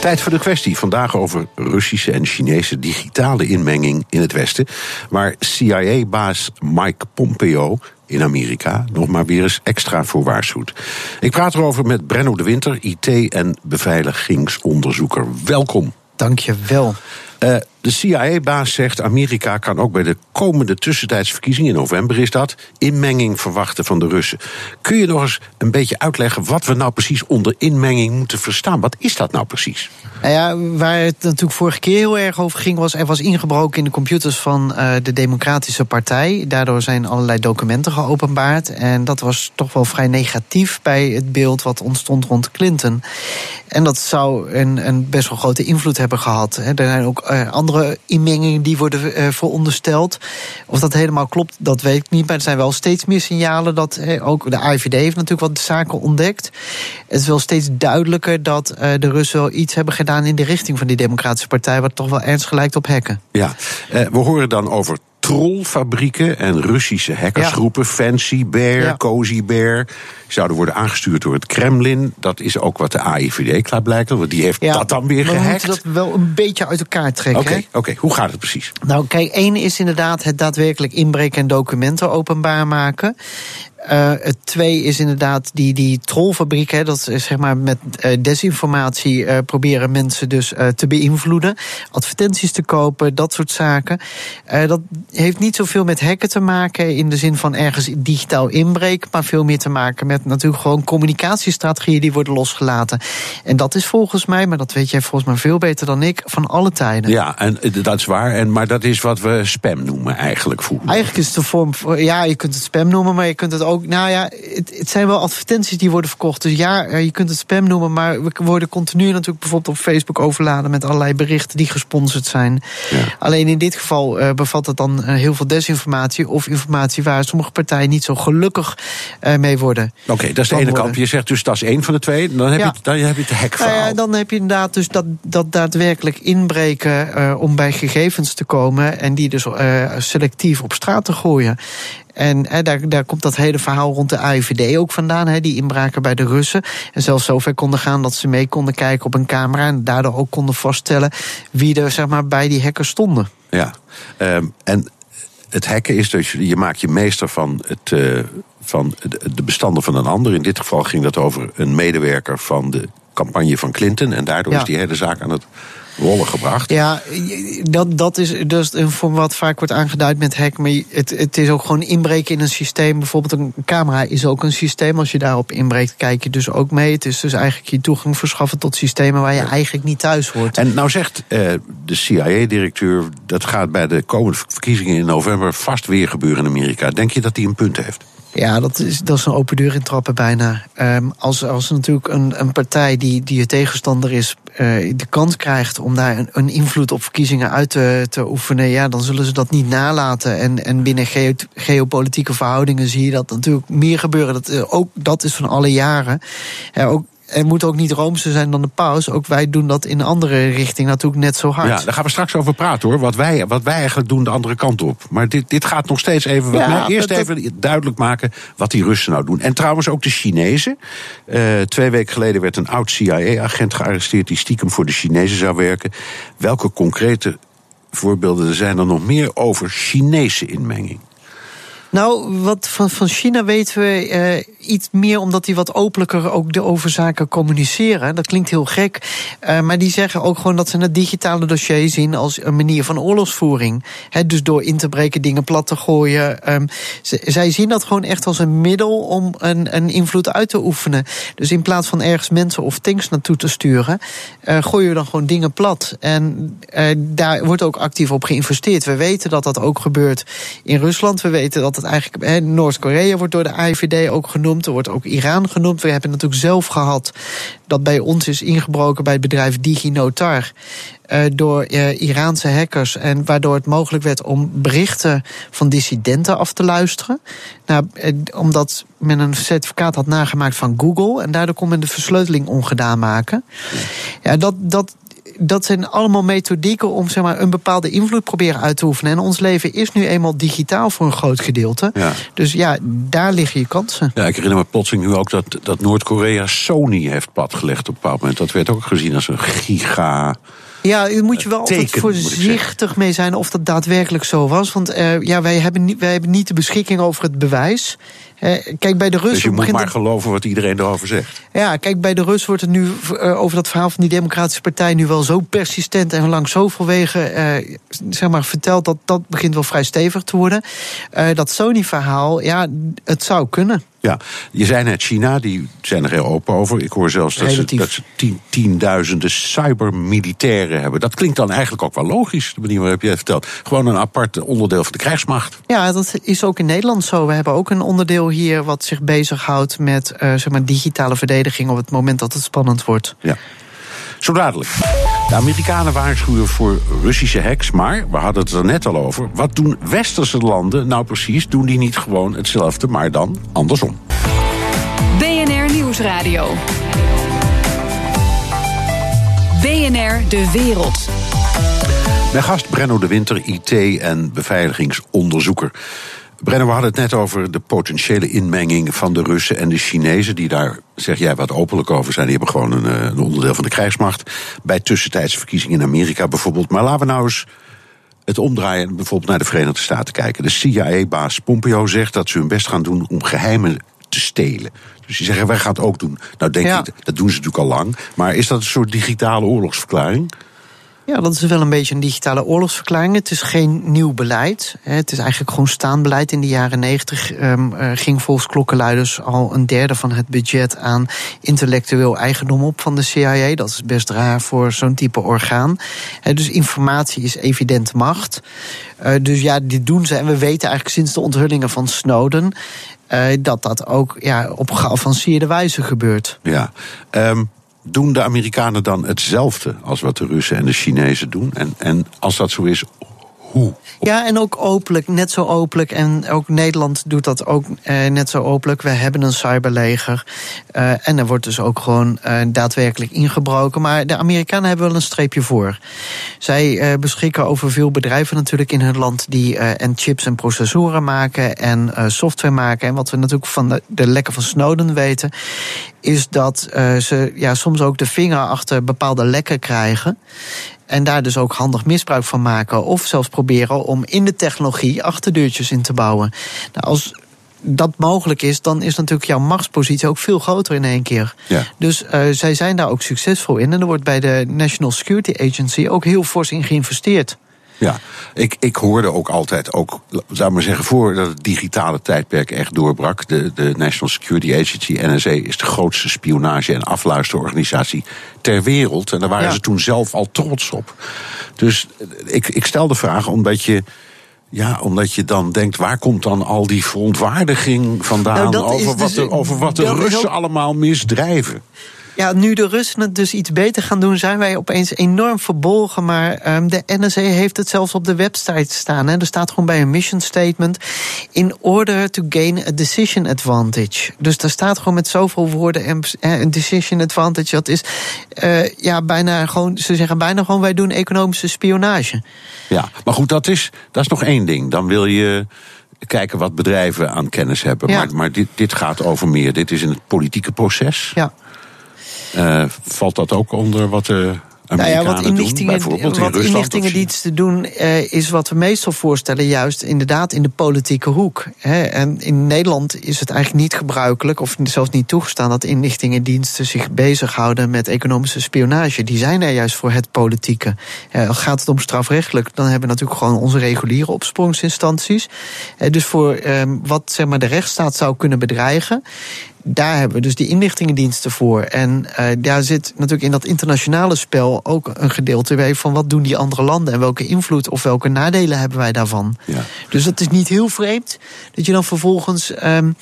Speaker 2: Tijd voor de kwestie. Vandaag over Russische en Chinese digitale inmenging in het Westen. Waar CIA-baas Mike Pompeo in Amerika nog maar weer eens extra voor waarschuwt. Ik praat erover met Brenno de Winter, IT- en beveiligingsonderzoeker. Welkom.
Speaker 7: Dank je wel.
Speaker 2: Uh, de CIA-baas zegt Amerika kan ook bij de komende tussentijdsverkiezingen, in november is dat, inmenging verwachten van de Russen. Kun je nog eens een beetje uitleggen wat we nou precies onder inmenging moeten verstaan? Wat is dat nou precies?
Speaker 7: Nou ja, waar het natuurlijk vorige keer heel erg over ging, was er was ingebroken in de computers van uh, de Democratische Partij. Daardoor zijn allerlei documenten geopenbaard. En dat was toch wel vrij negatief bij het beeld wat ontstond rond Clinton. En dat zou een, een best wel grote invloed hebben gehad. Er zijn ook uh, andere inmengingen die worden uh, verondersteld. Of dat helemaal klopt, dat weet ik niet. Maar er zijn wel steeds meer signalen dat ook de AIVD heeft natuurlijk wat zaken ontdekt. Het is wel steeds duidelijker dat uh, de Russen wel iets hebben gedaan in de richting van die Democratische Partij, wat toch wel ernstig lijkt op hacken.
Speaker 2: Ja, we horen dan over trollfabrieken en Russische hackersgroepen. Ja. Fancy Bear, ja. Cozy Bear. Zouden worden aangestuurd door het Kremlin. Dat is ook wat de AIVD klaarblijkelijk. Want die heeft ja, dat dan weer gehackt.
Speaker 7: We moeten dat wel een beetje uit elkaar trekken.
Speaker 2: Oké, okay, okay. hoe gaat het precies?
Speaker 7: Nou, kijk, één is inderdaad het daadwerkelijk inbreken en documenten openbaar maken. Uh, het twee is inderdaad die, die trollfabriek. Hè, dat is zeg maar met uh, desinformatie uh, proberen mensen dus te beïnvloeden. Advertenties te kopen, dat soort zaken. dat heeft niet zoveel met hacken te maken in de zin van ergens digitaal inbreken. Maar veel meer te maken met natuurlijk gewoon communicatiestrategieën die worden losgelaten. En dat is volgens mij, maar dat weet jij volgens mij veel beter dan ik, van alle tijden.
Speaker 2: Ja, en dat is waar. En, maar dat is wat we spam noemen eigenlijk vroeger.
Speaker 7: Eigenlijk is het een vorm van, ja, je kunt het spam noemen, maar je kunt het ook, nou ja, het, het, zijn wel advertenties die worden verkocht. Dus ja, je kunt het spam noemen, maar we worden continu natuurlijk bijvoorbeeld op Facebook overladen met allerlei berichten die gesponsord zijn. Ja. Alleen in dit geval uh, bevat het dan uh, heel veel desinformatie of informatie waar sommige partijen niet zo gelukkig uh, mee worden.
Speaker 2: Oké, okay, dat is de ene worden. kant. Je zegt dus dat is één van de twee. Dan heb, ja. je, dan heb je het hackverhaal.
Speaker 7: Nou ja, dan heb je inderdaad dus dat, dat daadwerkelijk inbreken om bij gegevens te komen en die dus selectief op straat te gooien. En hè, daar, daar komt dat hele verhaal rond de AIVD ook vandaan, hè, die inbraken bij de Russen. En zelfs zover konden gaan dat ze mee konden kijken op een camera en daardoor ook konden vaststellen wie er zeg maar, bij die hackers stonden.
Speaker 2: Ja, ehm, en het hacken is dus, je maakt je meester van, het, uh, van de bestanden van een ander. In dit geval ging dat over een medewerker van de campagne van Clinton. En daardoor
Speaker 7: Ja.
Speaker 2: is die hele zaak aan het rollen gebracht.
Speaker 7: Ja, dat, dat is dus een vorm wat vaak wordt aangeduid met hack. Maar het, het is ook gewoon inbreken in een systeem. Bijvoorbeeld een camera is ook een systeem. Als je daarop inbreekt, kijk je dus ook mee. Het is dus eigenlijk je toegang verschaffen tot systemen waar je eigenlijk niet thuis hoort.
Speaker 2: En nou zegt eh, de CIA-directeur... dat gaat bij de komende verkiezingen in november vast weer gebeuren in Amerika. Denk je dat hij een punt heeft?
Speaker 7: Ja, dat is, dat is een open deur intrappen bijna. Ehm, als, als natuurlijk een, een partij die, die je tegenstander is... eh, de kans krijgt om daar een, een invloed op verkiezingen uit te, te oefenen... ja, dan zullen ze dat niet nalaten. En, en binnen geo, geopolitieke verhoudingen zie je dat natuurlijk meer gebeuren. Dat, eh, ook dat is van alle jaren. Ja, ook, er moet ook niet roomser zijn dan de paus. Ook wij doen dat in andere richting natuurlijk net zo hard.
Speaker 2: Ja, daar gaan we straks over praten hoor. Wat wij, wat wij eigenlijk doen de andere kant op. Maar dit, dit gaat nog steeds even.
Speaker 7: Ja,
Speaker 2: eerst
Speaker 7: dat-
Speaker 2: even duidelijk maken wat die Russen nou doen. En trouwens ook de Chinezen. Eh, twee weken geleden werd een oud CIA-agent gearresteerd. die stiekem voor de Chinezen zou werken. Welke concrete voorbeelden zijn er nog meer over Chinese inmenging?
Speaker 7: Nou, wat van, van China weten we eh, iets meer omdat die wat openlijker ook de over zaken communiceren. Dat klinkt heel gek. eh, maar die zeggen ook gewoon dat ze het digitale dossier zien als een manier van oorlogsvoering. Dus door in te breken, dingen plat te gooien. Ehm, zij zien dat gewoon echt als een middel om een, een invloed uit te oefenen. Dus in plaats van ergens mensen of tanks naartoe te sturen, eh, gooien we dan gewoon dingen plat. En daar wordt ook actief op geïnvesteerd. We weten dat dat ook gebeurt in Rusland. We weten dat het eigenlijk. Noord-Korea wordt door de AIVD ook genoemd. Er wordt ook Iran genoemd. We hebben natuurlijk zelf gehad dat bij ons is ingebroken bij het bedrijf DigiNotar. eh, door eh, Iraanse hackers. En waardoor het mogelijk werd om berichten van dissidenten af te luisteren. Nou, eh, omdat men een certificaat had nagemaakt van Google. En daardoor kon men de versleuteling ongedaan maken. Ja, dat, dat, dat zijn allemaal methodieken om zeg maar, een bepaalde invloed proberen uit te oefenen. En ons leven is nu eenmaal digitaal voor een groot gedeelte.
Speaker 2: Ja.
Speaker 7: Dus ja, daar liggen je kansen.
Speaker 2: Ja, ik herinner me plotseling nu ook dat, dat Noord-Korea Sony heeft platgelegd op een bepaald moment. Dat werd ook gezien als een giga.
Speaker 7: Ja, daar moet je wel altijd
Speaker 2: Teken,
Speaker 7: voorzichtig mee zijn of dat daadwerkelijk zo was. Want eh, ja, wij, hebben niet, wij hebben niet de beschikking over het bewijs. Kijk, bij de Russen
Speaker 2: Dus je moet maar
Speaker 7: het-
Speaker 2: geloven wat iedereen erover zegt.
Speaker 7: Ja, kijk, bij de Rus wordt het nu eh, over dat verhaal van die Democratische Partij nu wel zo persistent en langs zoveel wegen eh, zeg maar, verteld dat dat begint wel vrij stevig te worden. Eh, dat Sony-verhaal, ja, het zou kunnen.
Speaker 2: Ja, je zei net China, die zijn er heel open over. Ik hoor zelfs dat ze, dat ze tien, tienduizenden cybermilitairen hebben. Dat klinkt dan eigenlijk ook wel logisch, de manier waarop je het vertelt. Gewoon een apart onderdeel van de krijgsmacht.
Speaker 7: Ja, dat is ook in Nederland zo. We hebben ook een onderdeel hier wat zich bezighoudt met eh, zeg maar, digitale verdediging op het moment dat het spannend wordt.
Speaker 2: Ja. Zo dadelijk. De Amerikanen waarschuwen voor Russische hacks, maar we hadden het er net al over. Wat doen westerse landen nou precies? Doen die niet gewoon hetzelfde, maar dan andersom?
Speaker 1: BNR Nieuwsradio. BNR De Wereld.
Speaker 2: Mijn gast Brenno de Winter, IT- en beveiligingsonderzoeker. Brenno, we hadden het net over de potentiële inmenging van de Russen en de Chinezen, die daar, zeg jij, wat openlijk over zijn. Die hebben gewoon een, eh, een onderdeel van de krijgsmacht. Bij tussentijdse verkiezingen in Amerika bijvoorbeeld. Maar laten we nou eens het omdraaien en bijvoorbeeld naar de Verenigde Staten kijken. De CIA-baas Pompeo zegt dat ze hun best gaan doen om geheimen te stelen. Dus die zeggen, wij gaan het ook doen. Nou, denk
Speaker 7: Ja.
Speaker 2: ik, dat doen ze natuurlijk al lang. Maar is dat een soort digitale oorlogsverklaring?
Speaker 7: Ja, dat is wel een beetje een digitale oorlogsverklaring. Het is geen nieuw beleid. Het is eigenlijk gewoon staanbeleid. In de jaren negentig ehm, eh, ging volgens klokkenluiders al een derde van het budget aan intellectueel eigendom op van de CIA. Dat is best raar voor zo'n type orgaan. Dus informatie is evident macht. Eh, dus ja, dit doen ze. En we weten eigenlijk sinds de onthullingen van Snowden. eh, dat dat ook ja, op geavanceerde wijze gebeurt.
Speaker 2: Ja. Ehm, doen de Amerikanen dan hetzelfde als wat de Russen en de Chinezen doen? En, en als dat zo is, Hoe?
Speaker 7: Ja, en ook openlijk, net zo openlijk. En ook Nederland doet dat ook eh, net zo openlijk. We hebben een cyberleger. Uh, en er wordt dus ook gewoon uh, daadwerkelijk ingebroken. Maar de Amerikanen hebben wel een streepje voor. Zij uh, beschikken over veel bedrijven natuurlijk in hun land... die en chips en processoren maken en software maken. En wat we natuurlijk van de, de lekken van Snowden weten... is dat ze ja, soms ook de vinger achter bepaalde lekken krijgen... En daar dus ook handig misbruik van maken. Of zelfs proberen om in de technologie achterdeurtjes in te bouwen. Nou, als dat mogelijk is, dan is natuurlijk jouw machtspositie ook veel groter in één keer.
Speaker 2: Ja.
Speaker 7: Dus uh, zij zijn daar ook succesvol in. En er wordt bij de National Security Agency ook heel fors in geïnvesteerd.
Speaker 2: Ja, ik, ik hoorde ook altijd, ook, zou maar zeggen, voordat het digitale tijdperk echt doorbrak. De, de National Security Agency, NSA, is de grootste spionage- en afluisterorganisatie ter wereld. En daar waren
Speaker 7: Ja.
Speaker 2: ze toen zelf al trots op. Dus ik, ik stel de vraag omdat je. Ja, omdat je dan denkt, waar komt dan al die verontwaardiging vandaan
Speaker 7: Nou,
Speaker 2: over, wat
Speaker 7: dus-
Speaker 2: de, over wat de Russen
Speaker 7: ook-
Speaker 2: allemaal misdrijven?
Speaker 7: Ja, nu de Russen het dus iets beter gaan doen, zijn wij opeens enorm verbolgen. Maar ehm, de NSA heeft het zelfs op de website staan. Hè. Er staat gewoon bij een mission statement: in order to gain a decision advantage. Dus daar staat gewoon met zoveel woorden en eh, een decision advantage. Dat is eh, ja bijna gewoon, ze zeggen bijna gewoon: wij doen economische spionage.
Speaker 2: Ja, maar goed, dat is, dat is nog één ding. Dan wil je kijken wat bedrijven aan kennis hebben.
Speaker 7: Ja.
Speaker 2: Maar, maar dit, dit gaat over meer. Dit is in het politieke proces.
Speaker 7: Ja.
Speaker 2: Eh, valt dat ook onder wat de
Speaker 7: Nou
Speaker 2: Amerikanen
Speaker 7: ja, wat
Speaker 2: doen?
Speaker 7: inlichtingen,
Speaker 2: Bijvoorbeeld in
Speaker 7: wat
Speaker 2: Rusland
Speaker 7: inlichtingendiensten doen, eh, is wat we meestal voorstellen, juist inderdaad in de politieke hoek. Hè. En in Nederland is het eigenlijk niet gebruikelijk, of zelfs niet toegestaan, dat inlichtingendiensten zich bezighouden met economische spionage. Die zijn er juist voor het politieke. Eh, gaat het om strafrechtelijk, dan hebben we natuurlijk gewoon onze reguliere opsporingsinstanties. Dus voor eh, wat zeg maar, de rechtsstaat zou kunnen bedreigen daar hebben we dus die inlichtingendiensten voor. En uh, daar zit natuurlijk in dat internationale spel ook een gedeelte bij van wat doen die andere landen en welke invloed of welke nadelen hebben wij daarvan.
Speaker 2: Ja.
Speaker 7: Dus dat is niet heel vreemd dat je dan vervolgens. Um,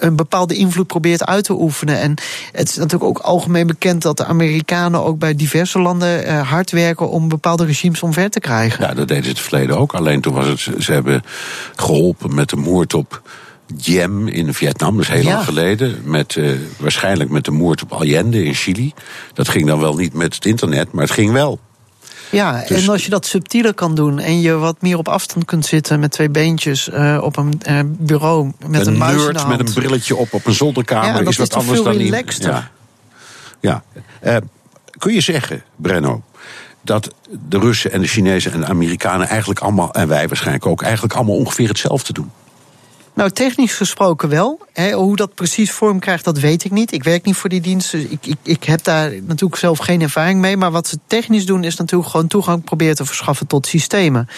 Speaker 7: een bepaalde invloed probeert uit te oefenen. En het is natuurlijk ook algemeen bekend dat de Amerikanen ook bij diverse landen uh, hard werken om bepaalde regimes omver te krijgen.
Speaker 2: Ja, dat deden ze het verleden ook. Alleen toen was het, ze hebben geholpen met de moord op Diem in Vietnam, dat is heel
Speaker 7: Ja.
Speaker 2: lang geleden. Met, uh, waarschijnlijk met de moord op Allende in Chili. Dat ging dan wel niet met het internet, maar het ging wel.
Speaker 7: Ja,
Speaker 2: Dus-
Speaker 7: en als je dat subtieler kan doen en je wat meer op afstand kunt zitten met twee beentjes uh, op een uh, bureau met een,
Speaker 2: een
Speaker 7: muis
Speaker 2: nerd met een brilletje op op een zolderkamer
Speaker 7: Ja,
Speaker 2: is wat anders
Speaker 7: veel
Speaker 2: dan in-
Speaker 7: relaxter?
Speaker 2: Ja. ja. Uh, kun je zeggen, Brenno, dat de Russen en de Chinezen en de Amerikanen eigenlijk allemaal, en wij waarschijnlijk ook, eigenlijk allemaal ongeveer hetzelfde doen?
Speaker 7: Nou, technisch gesproken wel. Hoe dat precies vorm krijgt, dat weet ik niet. Ik werk niet voor die diensten. Dus ik, ik, ik heb daar natuurlijk zelf geen ervaring mee. Maar wat ze technisch doen, is natuurlijk gewoon toegang proberen te verschaffen tot systemen.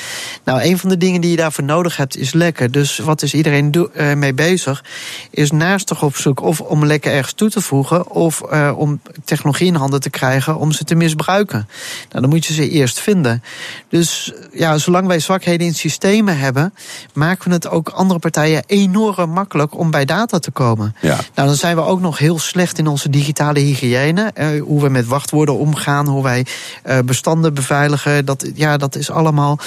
Speaker 7: Nou, een van de dingen die je daarvoor nodig hebt, is lekken. Dus wat is iedereen eh, mee bezig? Is naast toch op zoek of om lekken ergens toe te voegen, of eh, om technologie in handen te krijgen om ze te misbruiken. Nou, dan moet je ze eerst vinden. Dus ja, zolang wij zwakheden in systemen hebben, maken we het ook andere partijen enorm makkelijk om bij data te komen.
Speaker 2: Ja.
Speaker 7: Nou, dan zijn we ook nog heel slecht in onze digitale hygiëne. Eh, hoe we met wachtwoorden omgaan, hoe wij eh, bestanden beveiligen. Dat, ja, dat is allemaal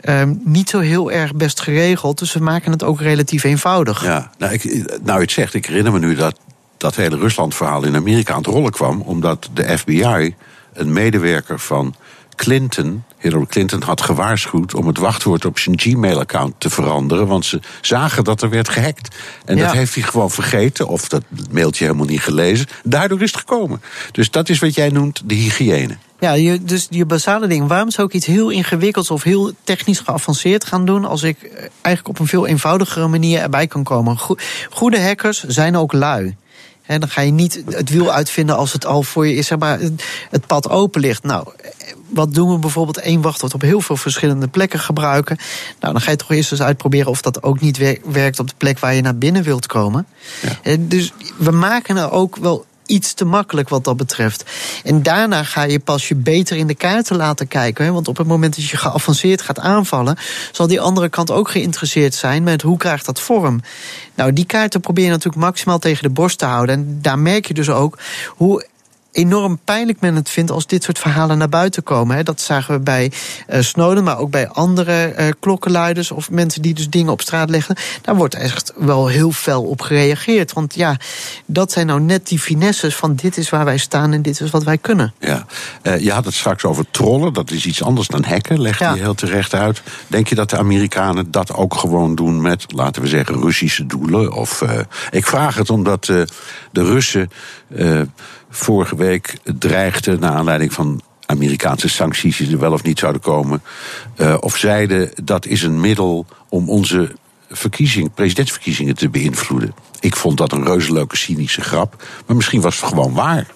Speaker 7: eh, niet zo heel erg best geregeld. Dus we maken het ook relatief eenvoudig.
Speaker 2: Ja, nou, ik, nou het zegt, ik herinner me nu dat dat hele Rusland-verhaal in Amerika aan het rollen kwam, omdat de FBI een medewerker van Clinton, Hillary Clinton, had gewaarschuwd om het wachtwoord op zijn Gmail-account te veranderen, want ze zagen dat er werd gehackt. En
Speaker 7: Ja.
Speaker 2: dat heeft hij gewoon vergeten, of dat mailtje helemaal niet gelezen. Daardoor is het gekomen. Dus dat is wat jij noemt de hygiëne.
Speaker 7: Ja, je, dus je basale ding. Waarom zou ik iets heel ingewikkelds of heel technisch geavanceerd gaan doen... als ik eh, eigenlijk op een veel eenvoudigere manier erbij kan komen? Go- Goede hackers zijn ook lui. Dan ga je niet het wiel uitvinden als het al voor je is, zeg maar, het- pad open ligt. Nou, wat doen we bijvoorbeeld één wachtwoord op heel veel verschillende plekken gebruiken? Nou, dan ga je toch eerst eens uitproberen of dat ook niet wer- werkt op de plek waar je naar binnen wilt komen. Dus we maken er ook wel iets te makkelijk wat dat betreft. En daarna ga je pas je beter in de kaarten laten kijken. Hè? Want op het moment dat je geavanceerd gaat aanvallen, zal die andere kant ook geïnteresseerd zijn met hoe krijgt dat vorm. Nou, die kaarten probeer je natuurlijk maximaal tegen de borst te houden. En daar merk je dus ook hoe enorm pijnlijk men het vindt als dit soort verhalen naar buiten komen. Dat zagen we bij uh, Snowden, maar ook bij andere uh, klokkenluiders of mensen die dus dingen op straat leggen. Daar wordt echt wel heel fel op gereageerd. Want ja, dat zijn nou net die finesses van dit is waar wij staan en dit is wat wij kunnen.
Speaker 2: Ja, uh, je had het straks over trollen. Dat is iets anders dan hacken, legt ja. je heel terecht uit. Denk je dat de Amerikanen dat ook gewoon doen met, laten we zeggen, Russische doelen? Of, ik vraag het omdat de Russen vorige week dreigden, naar aanleiding van Amerikaanse sancties die er wel of niet zouden komen, uh, of zeiden dat is een middel om onze verkiezing, presidentsverkiezingen te beïnvloeden. Ik vond dat een reuze leuke cynische grap, maar misschien was het gewoon waar.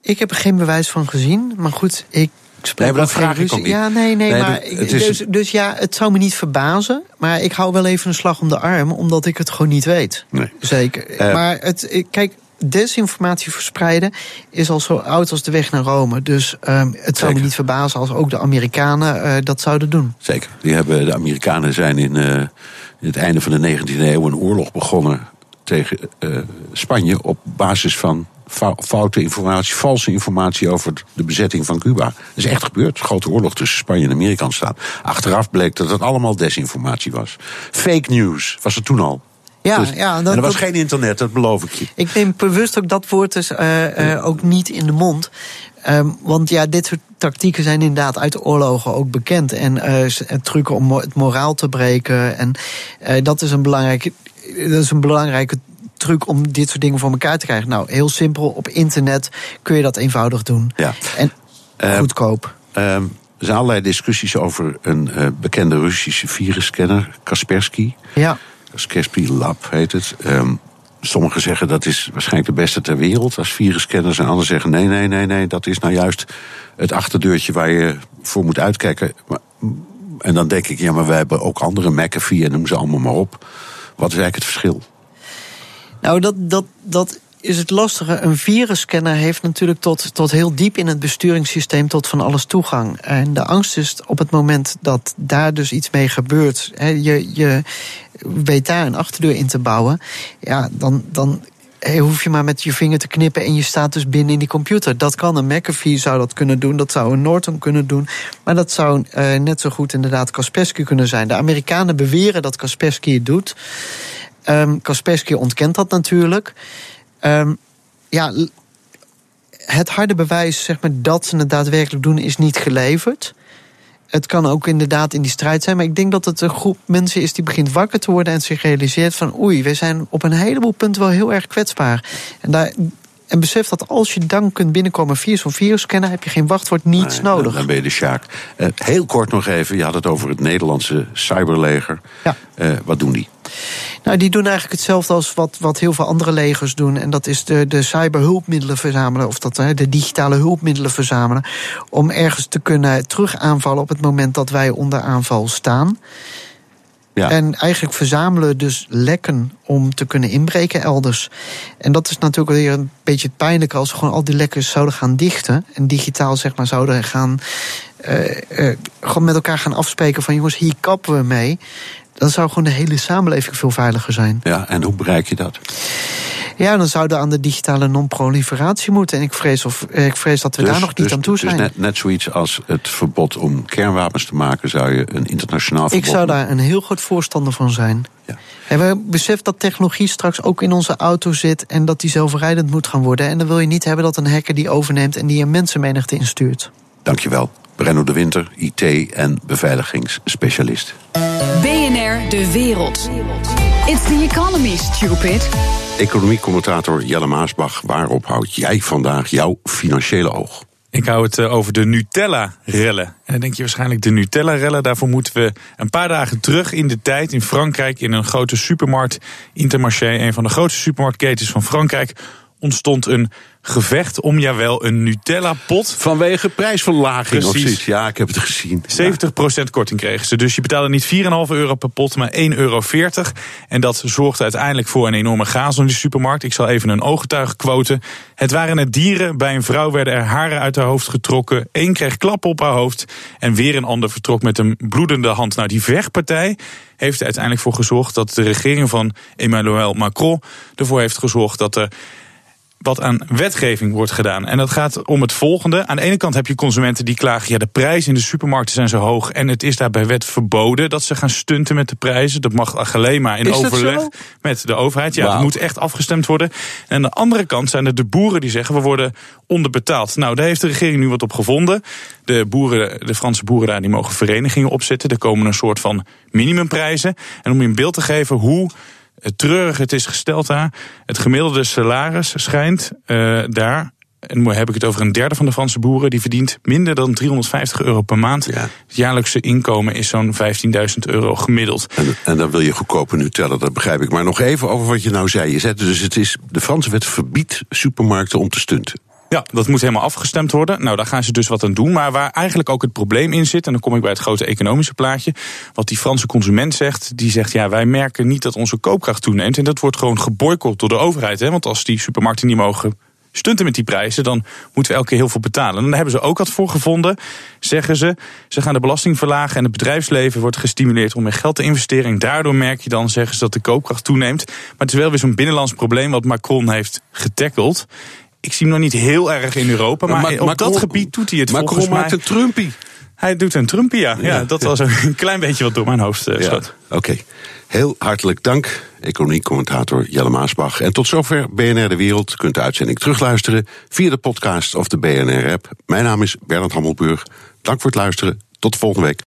Speaker 7: Ik heb er geen bewijs van gezien, maar goed, ik
Speaker 2: Nee, maar dat vraag ik ook niet.
Speaker 7: Ja, nee, nee, nee maar dus, dus ja, het zou me niet verbazen. Maar ik hou wel even een slag om de arm, omdat ik het gewoon niet weet.
Speaker 2: Nee.
Speaker 7: Zeker. Uh, maar het, kijk, desinformatie verspreiden is al zo oud als de weg naar Rome. Dus um, het zou me niet verbazen als ook de Amerikanen uh, dat zouden doen.
Speaker 2: Zeker. Die hebben, de Amerikanen zijn in, uh, in het einde van de 19e eeuw een oorlog begonnen tegen uh, Spanje op basis van foute informatie, valse informatie over de bezetting van Cuba. Dat is echt gebeurd. Een grote oorlog tussen Spanje en Amerika ontstaan. Achteraf bleek dat het allemaal desinformatie was. Fake news was er toen al.
Speaker 7: Ja,
Speaker 2: dus,
Speaker 7: ja,
Speaker 2: dat, en er was dat, geen internet, dat beloof ik je.
Speaker 7: Ik neem bewust ook dat woord dus uh, uh, ook niet in de mond. Um, want ja, dit soort tactieken zijn inderdaad uit de oorlogen ook bekend. En uh, trucken om het moraal te breken. En dat is een belangrijke, dat is een belangrijke truc om dit soort dingen voor elkaar te krijgen. Nou, heel simpel. Op internet kun je dat eenvoudig doen.
Speaker 2: Ja.
Speaker 7: En goedkoop.
Speaker 2: er zijn allerlei discussies over een bekende Russische virusscanner, Kaspersky.
Speaker 7: Ja.
Speaker 2: Kaspersky Lab heet het. Um, sommigen zeggen dat is waarschijnlijk de beste ter wereld als virusscanners. En anderen zeggen nee, nee, nee, nee, dat is nou juist het achterdeurtje waar je voor moet uitkijken. Maar, en dan denk ik, ja, maar wij hebben ook andere McAfee en noem ze allemaal maar op. Wat is eigenlijk het verschil?
Speaker 7: Nou, dat, dat, dat is het lastige. Een virusscanner heeft natuurlijk tot, tot heel diep in het besturingssysteem tot van alles toegang. En de angst is op het moment dat daar dus iets mee gebeurt. Hè, je, je weet daar een achterdeur in te bouwen. Ja, dan. dan hoef je maar met je vinger te knippen en je staat dus binnen in die computer. Dat kan een McAfee zou dat kunnen doen, dat zou een Norton kunnen doen. Maar dat zou uh, net zo goed inderdaad Kaspersky kunnen zijn. De Amerikanen beweren dat Kaspersky het doet. Um, Kaspersky ontkent dat natuurlijk. Um, ja, het harde bewijs zeg maar, dat ze het daadwerkelijk doen is niet geleverd. Het kan ook inderdaad in die strijd zijn. Maar ik denk dat het een groep mensen is die begint wakker te worden en zich realiseert van oei, we zijn op een heleboel punten wel heel erg kwetsbaar. En daar, en besef dat als je dan kunt binnenkomen via zo'n virusscanner, heb je geen wachtwoord niets
Speaker 2: nee,
Speaker 7: nodig.
Speaker 2: Dan ben je de Sjaak. Uh, heel kort nog even, je had het over het Nederlandse cyberleger.
Speaker 7: Ja.
Speaker 2: Uh, wat doen die?
Speaker 7: Nou, die doen eigenlijk hetzelfde als wat, wat heel veel andere legers doen. En dat is de, de cyberhulpmiddelen verzamelen, of dat, de digitale hulpmiddelen verzamelen. Om ergens te kunnen terug aanvallen op het moment dat wij onder aanval staan.
Speaker 2: Ja.
Speaker 7: En eigenlijk verzamelen dus lekken om te kunnen inbreken elders. En dat is natuurlijk weer een beetje pijnlijk als we gewoon al die lekkers zouden gaan dichten. En digitaal zeg maar zouden gaan. Uh, uh, gewoon met elkaar gaan afspreken van jongens, hier kappen we mee. Dan zou gewoon de hele samenleving veel veiliger zijn.
Speaker 2: Ja, en hoe bereik je dat?
Speaker 7: Ja, dan zouden we aan de digitale non-proliferatie moeten. En ik vrees, of, ik vrees dat we
Speaker 2: dus,
Speaker 7: daar nog niet
Speaker 2: dus,
Speaker 7: aan toe zijn.
Speaker 2: Dus net, net zoiets als het verbod om kernwapens te maken, zou je een internationaal verbod
Speaker 7: Ik zou daar een heel groot voorstander van zijn.
Speaker 2: Ja.
Speaker 7: En we beseffen dat technologie straks ook in onze auto zit en dat die zelfrijdend moet gaan worden. En dan wil je niet hebben dat een hacker die overneemt en die een mensenmenigte instuurt.
Speaker 2: Dankjewel. Brenno de Winter, IT- en beveiligingsspecialist.
Speaker 1: BNR De Wereld. It's the economy, stupid.
Speaker 2: Economiecommentator Jelle Maasbach, waarop houd jij vandaag jouw financiële oog?
Speaker 8: Ik hou het over de Nutella-rellen. En dan denk je waarschijnlijk de Nutella-rellen. Daarvoor moeten we een paar dagen terug in de tijd in Frankrijk. In een grote supermarkt, Intermarché, een van de grootste supermarktketens van Frankrijk ontstond een gevecht om jawel een Nutella-pot.
Speaker 2: Vanwege prijsverlaging
Speaker 8: Precies.
Speaker 2: Ja, ik heb het gezien.
Speaker 8: 70% korting kregen ze. Dus je betaalde niet 4,5 euro per pot, maar 1,40 euro. En dat zorgde uiteindelijk voor een enorme chaos in de supermarkt. Ik zal even een ooggetuige quoten. Het waren net dieren. Bij een vrouw werden er haren uit haar hoofd getrokken. Eén kreeg klappen op haar hoofd. En weer een ander vertrok met een bloedende hand. Nou, die vechtpartij heeft er uiteindelijk voor gezorgd dat de regering van Emmanuel Macron ervoor heeft gezorgd dat er wat aan wetgeving wordt gedaan. En dat gaat om het volgende. Aan de ene kant heb je consumenten die klagen... ja, de prijzen in de supermarkten zijn zo hoog... en het is daar bij wet verboden dat ze gaan stunten met de prijzen. Dat mag alleen maar in overleg
Speaker 2: zo?
Speaker 8: met de overheid. Ja,
Speaker 2: Wauw.
Speaker 8: dat moet echt afgestemd worden. En aan de andere kant zijn er de boeren die zeggen... we worden onderbetaald. Nou, daar heeft de regering nu wat op gevonden. De, boeren, de Franse boeren daar die mogen verenigingen opzetten. Er komen een soort van minimumprijzen. En om je een beeld te geven hoe het treurig het is gesteld daar. Het gemiddelde salaris schijnt eh, daar. En dan heb ik het over een derde van de Franse boeren. Die verdient minder dan 350 euro per maand.
Speaker 2: Ja.
Speaker 8: Het jaarlijkse inkomen is zo'n 15.000 euro gemiddeld.
Speaker 2: En, en dan wil je goedkope Nutella, dat begrijp ik. Maar nog even over wat je nou zei. Je dus het is, de Franse wet verbiedt supermarkten om te stunten.
Speaker 8: Ja, dat moet helemaal afgestemd worden. Nou, daar gaan ze dus wat aan doen. Maar waar eigenlijk ook het probleem in zit, en dan kom ik bij het grote economische plaatje. Wat die Franse consument zegt, die zegt: ja, wij merken niet dat onze koopkracht toeneemt. En dat wordt gewoon geboycott door de overheid. Hè? Want als die supermarkten niet mogen stunten met die prijzen, dan moeten we elke keer heel veel betalen. En daar hebben ze ook wat voor gevonden, zeggen ze. Ze gaan de belasting verlagen en het bedrijfsleven wordt gestimuleerd om meer geld te investeren. En daardoor merk je dan, zeggen ze, dat de koopkracht toeneemt. Maar het is wel weer zo'n binnenlands probleem wat Macron heeft getackeld. Ik zie hem nog niet heel erg in Europa, maar,
Speaker 2: Ma-
Speaker 8: op
Speaker 2: Macron-
Speaker 8: dat gebied doet hij het
Speaker 2: Macron
Speaker 8: volgens mij.
Speaker 2: maakt een Trumpie.
Speaker 8: Hij doet een Trumpie, ja. ja.
Speaker 2: Ja,
Speaker 8: dat
Speaker 2: ja.
Speaker 8: was een [laughs] klein beetje wat door mijn hoofd schoot.
Speaker 2: Oké. Heel hartelijk dank, economie-commentator Jelle Maasbach. En tot zover BNR De Wereld. U kunt de uitzending terugluisteren via de podcast of de BNR-app. Mijn naam is Bernard Hammelburg. Dank voor het luisteren. Tot de volgende week.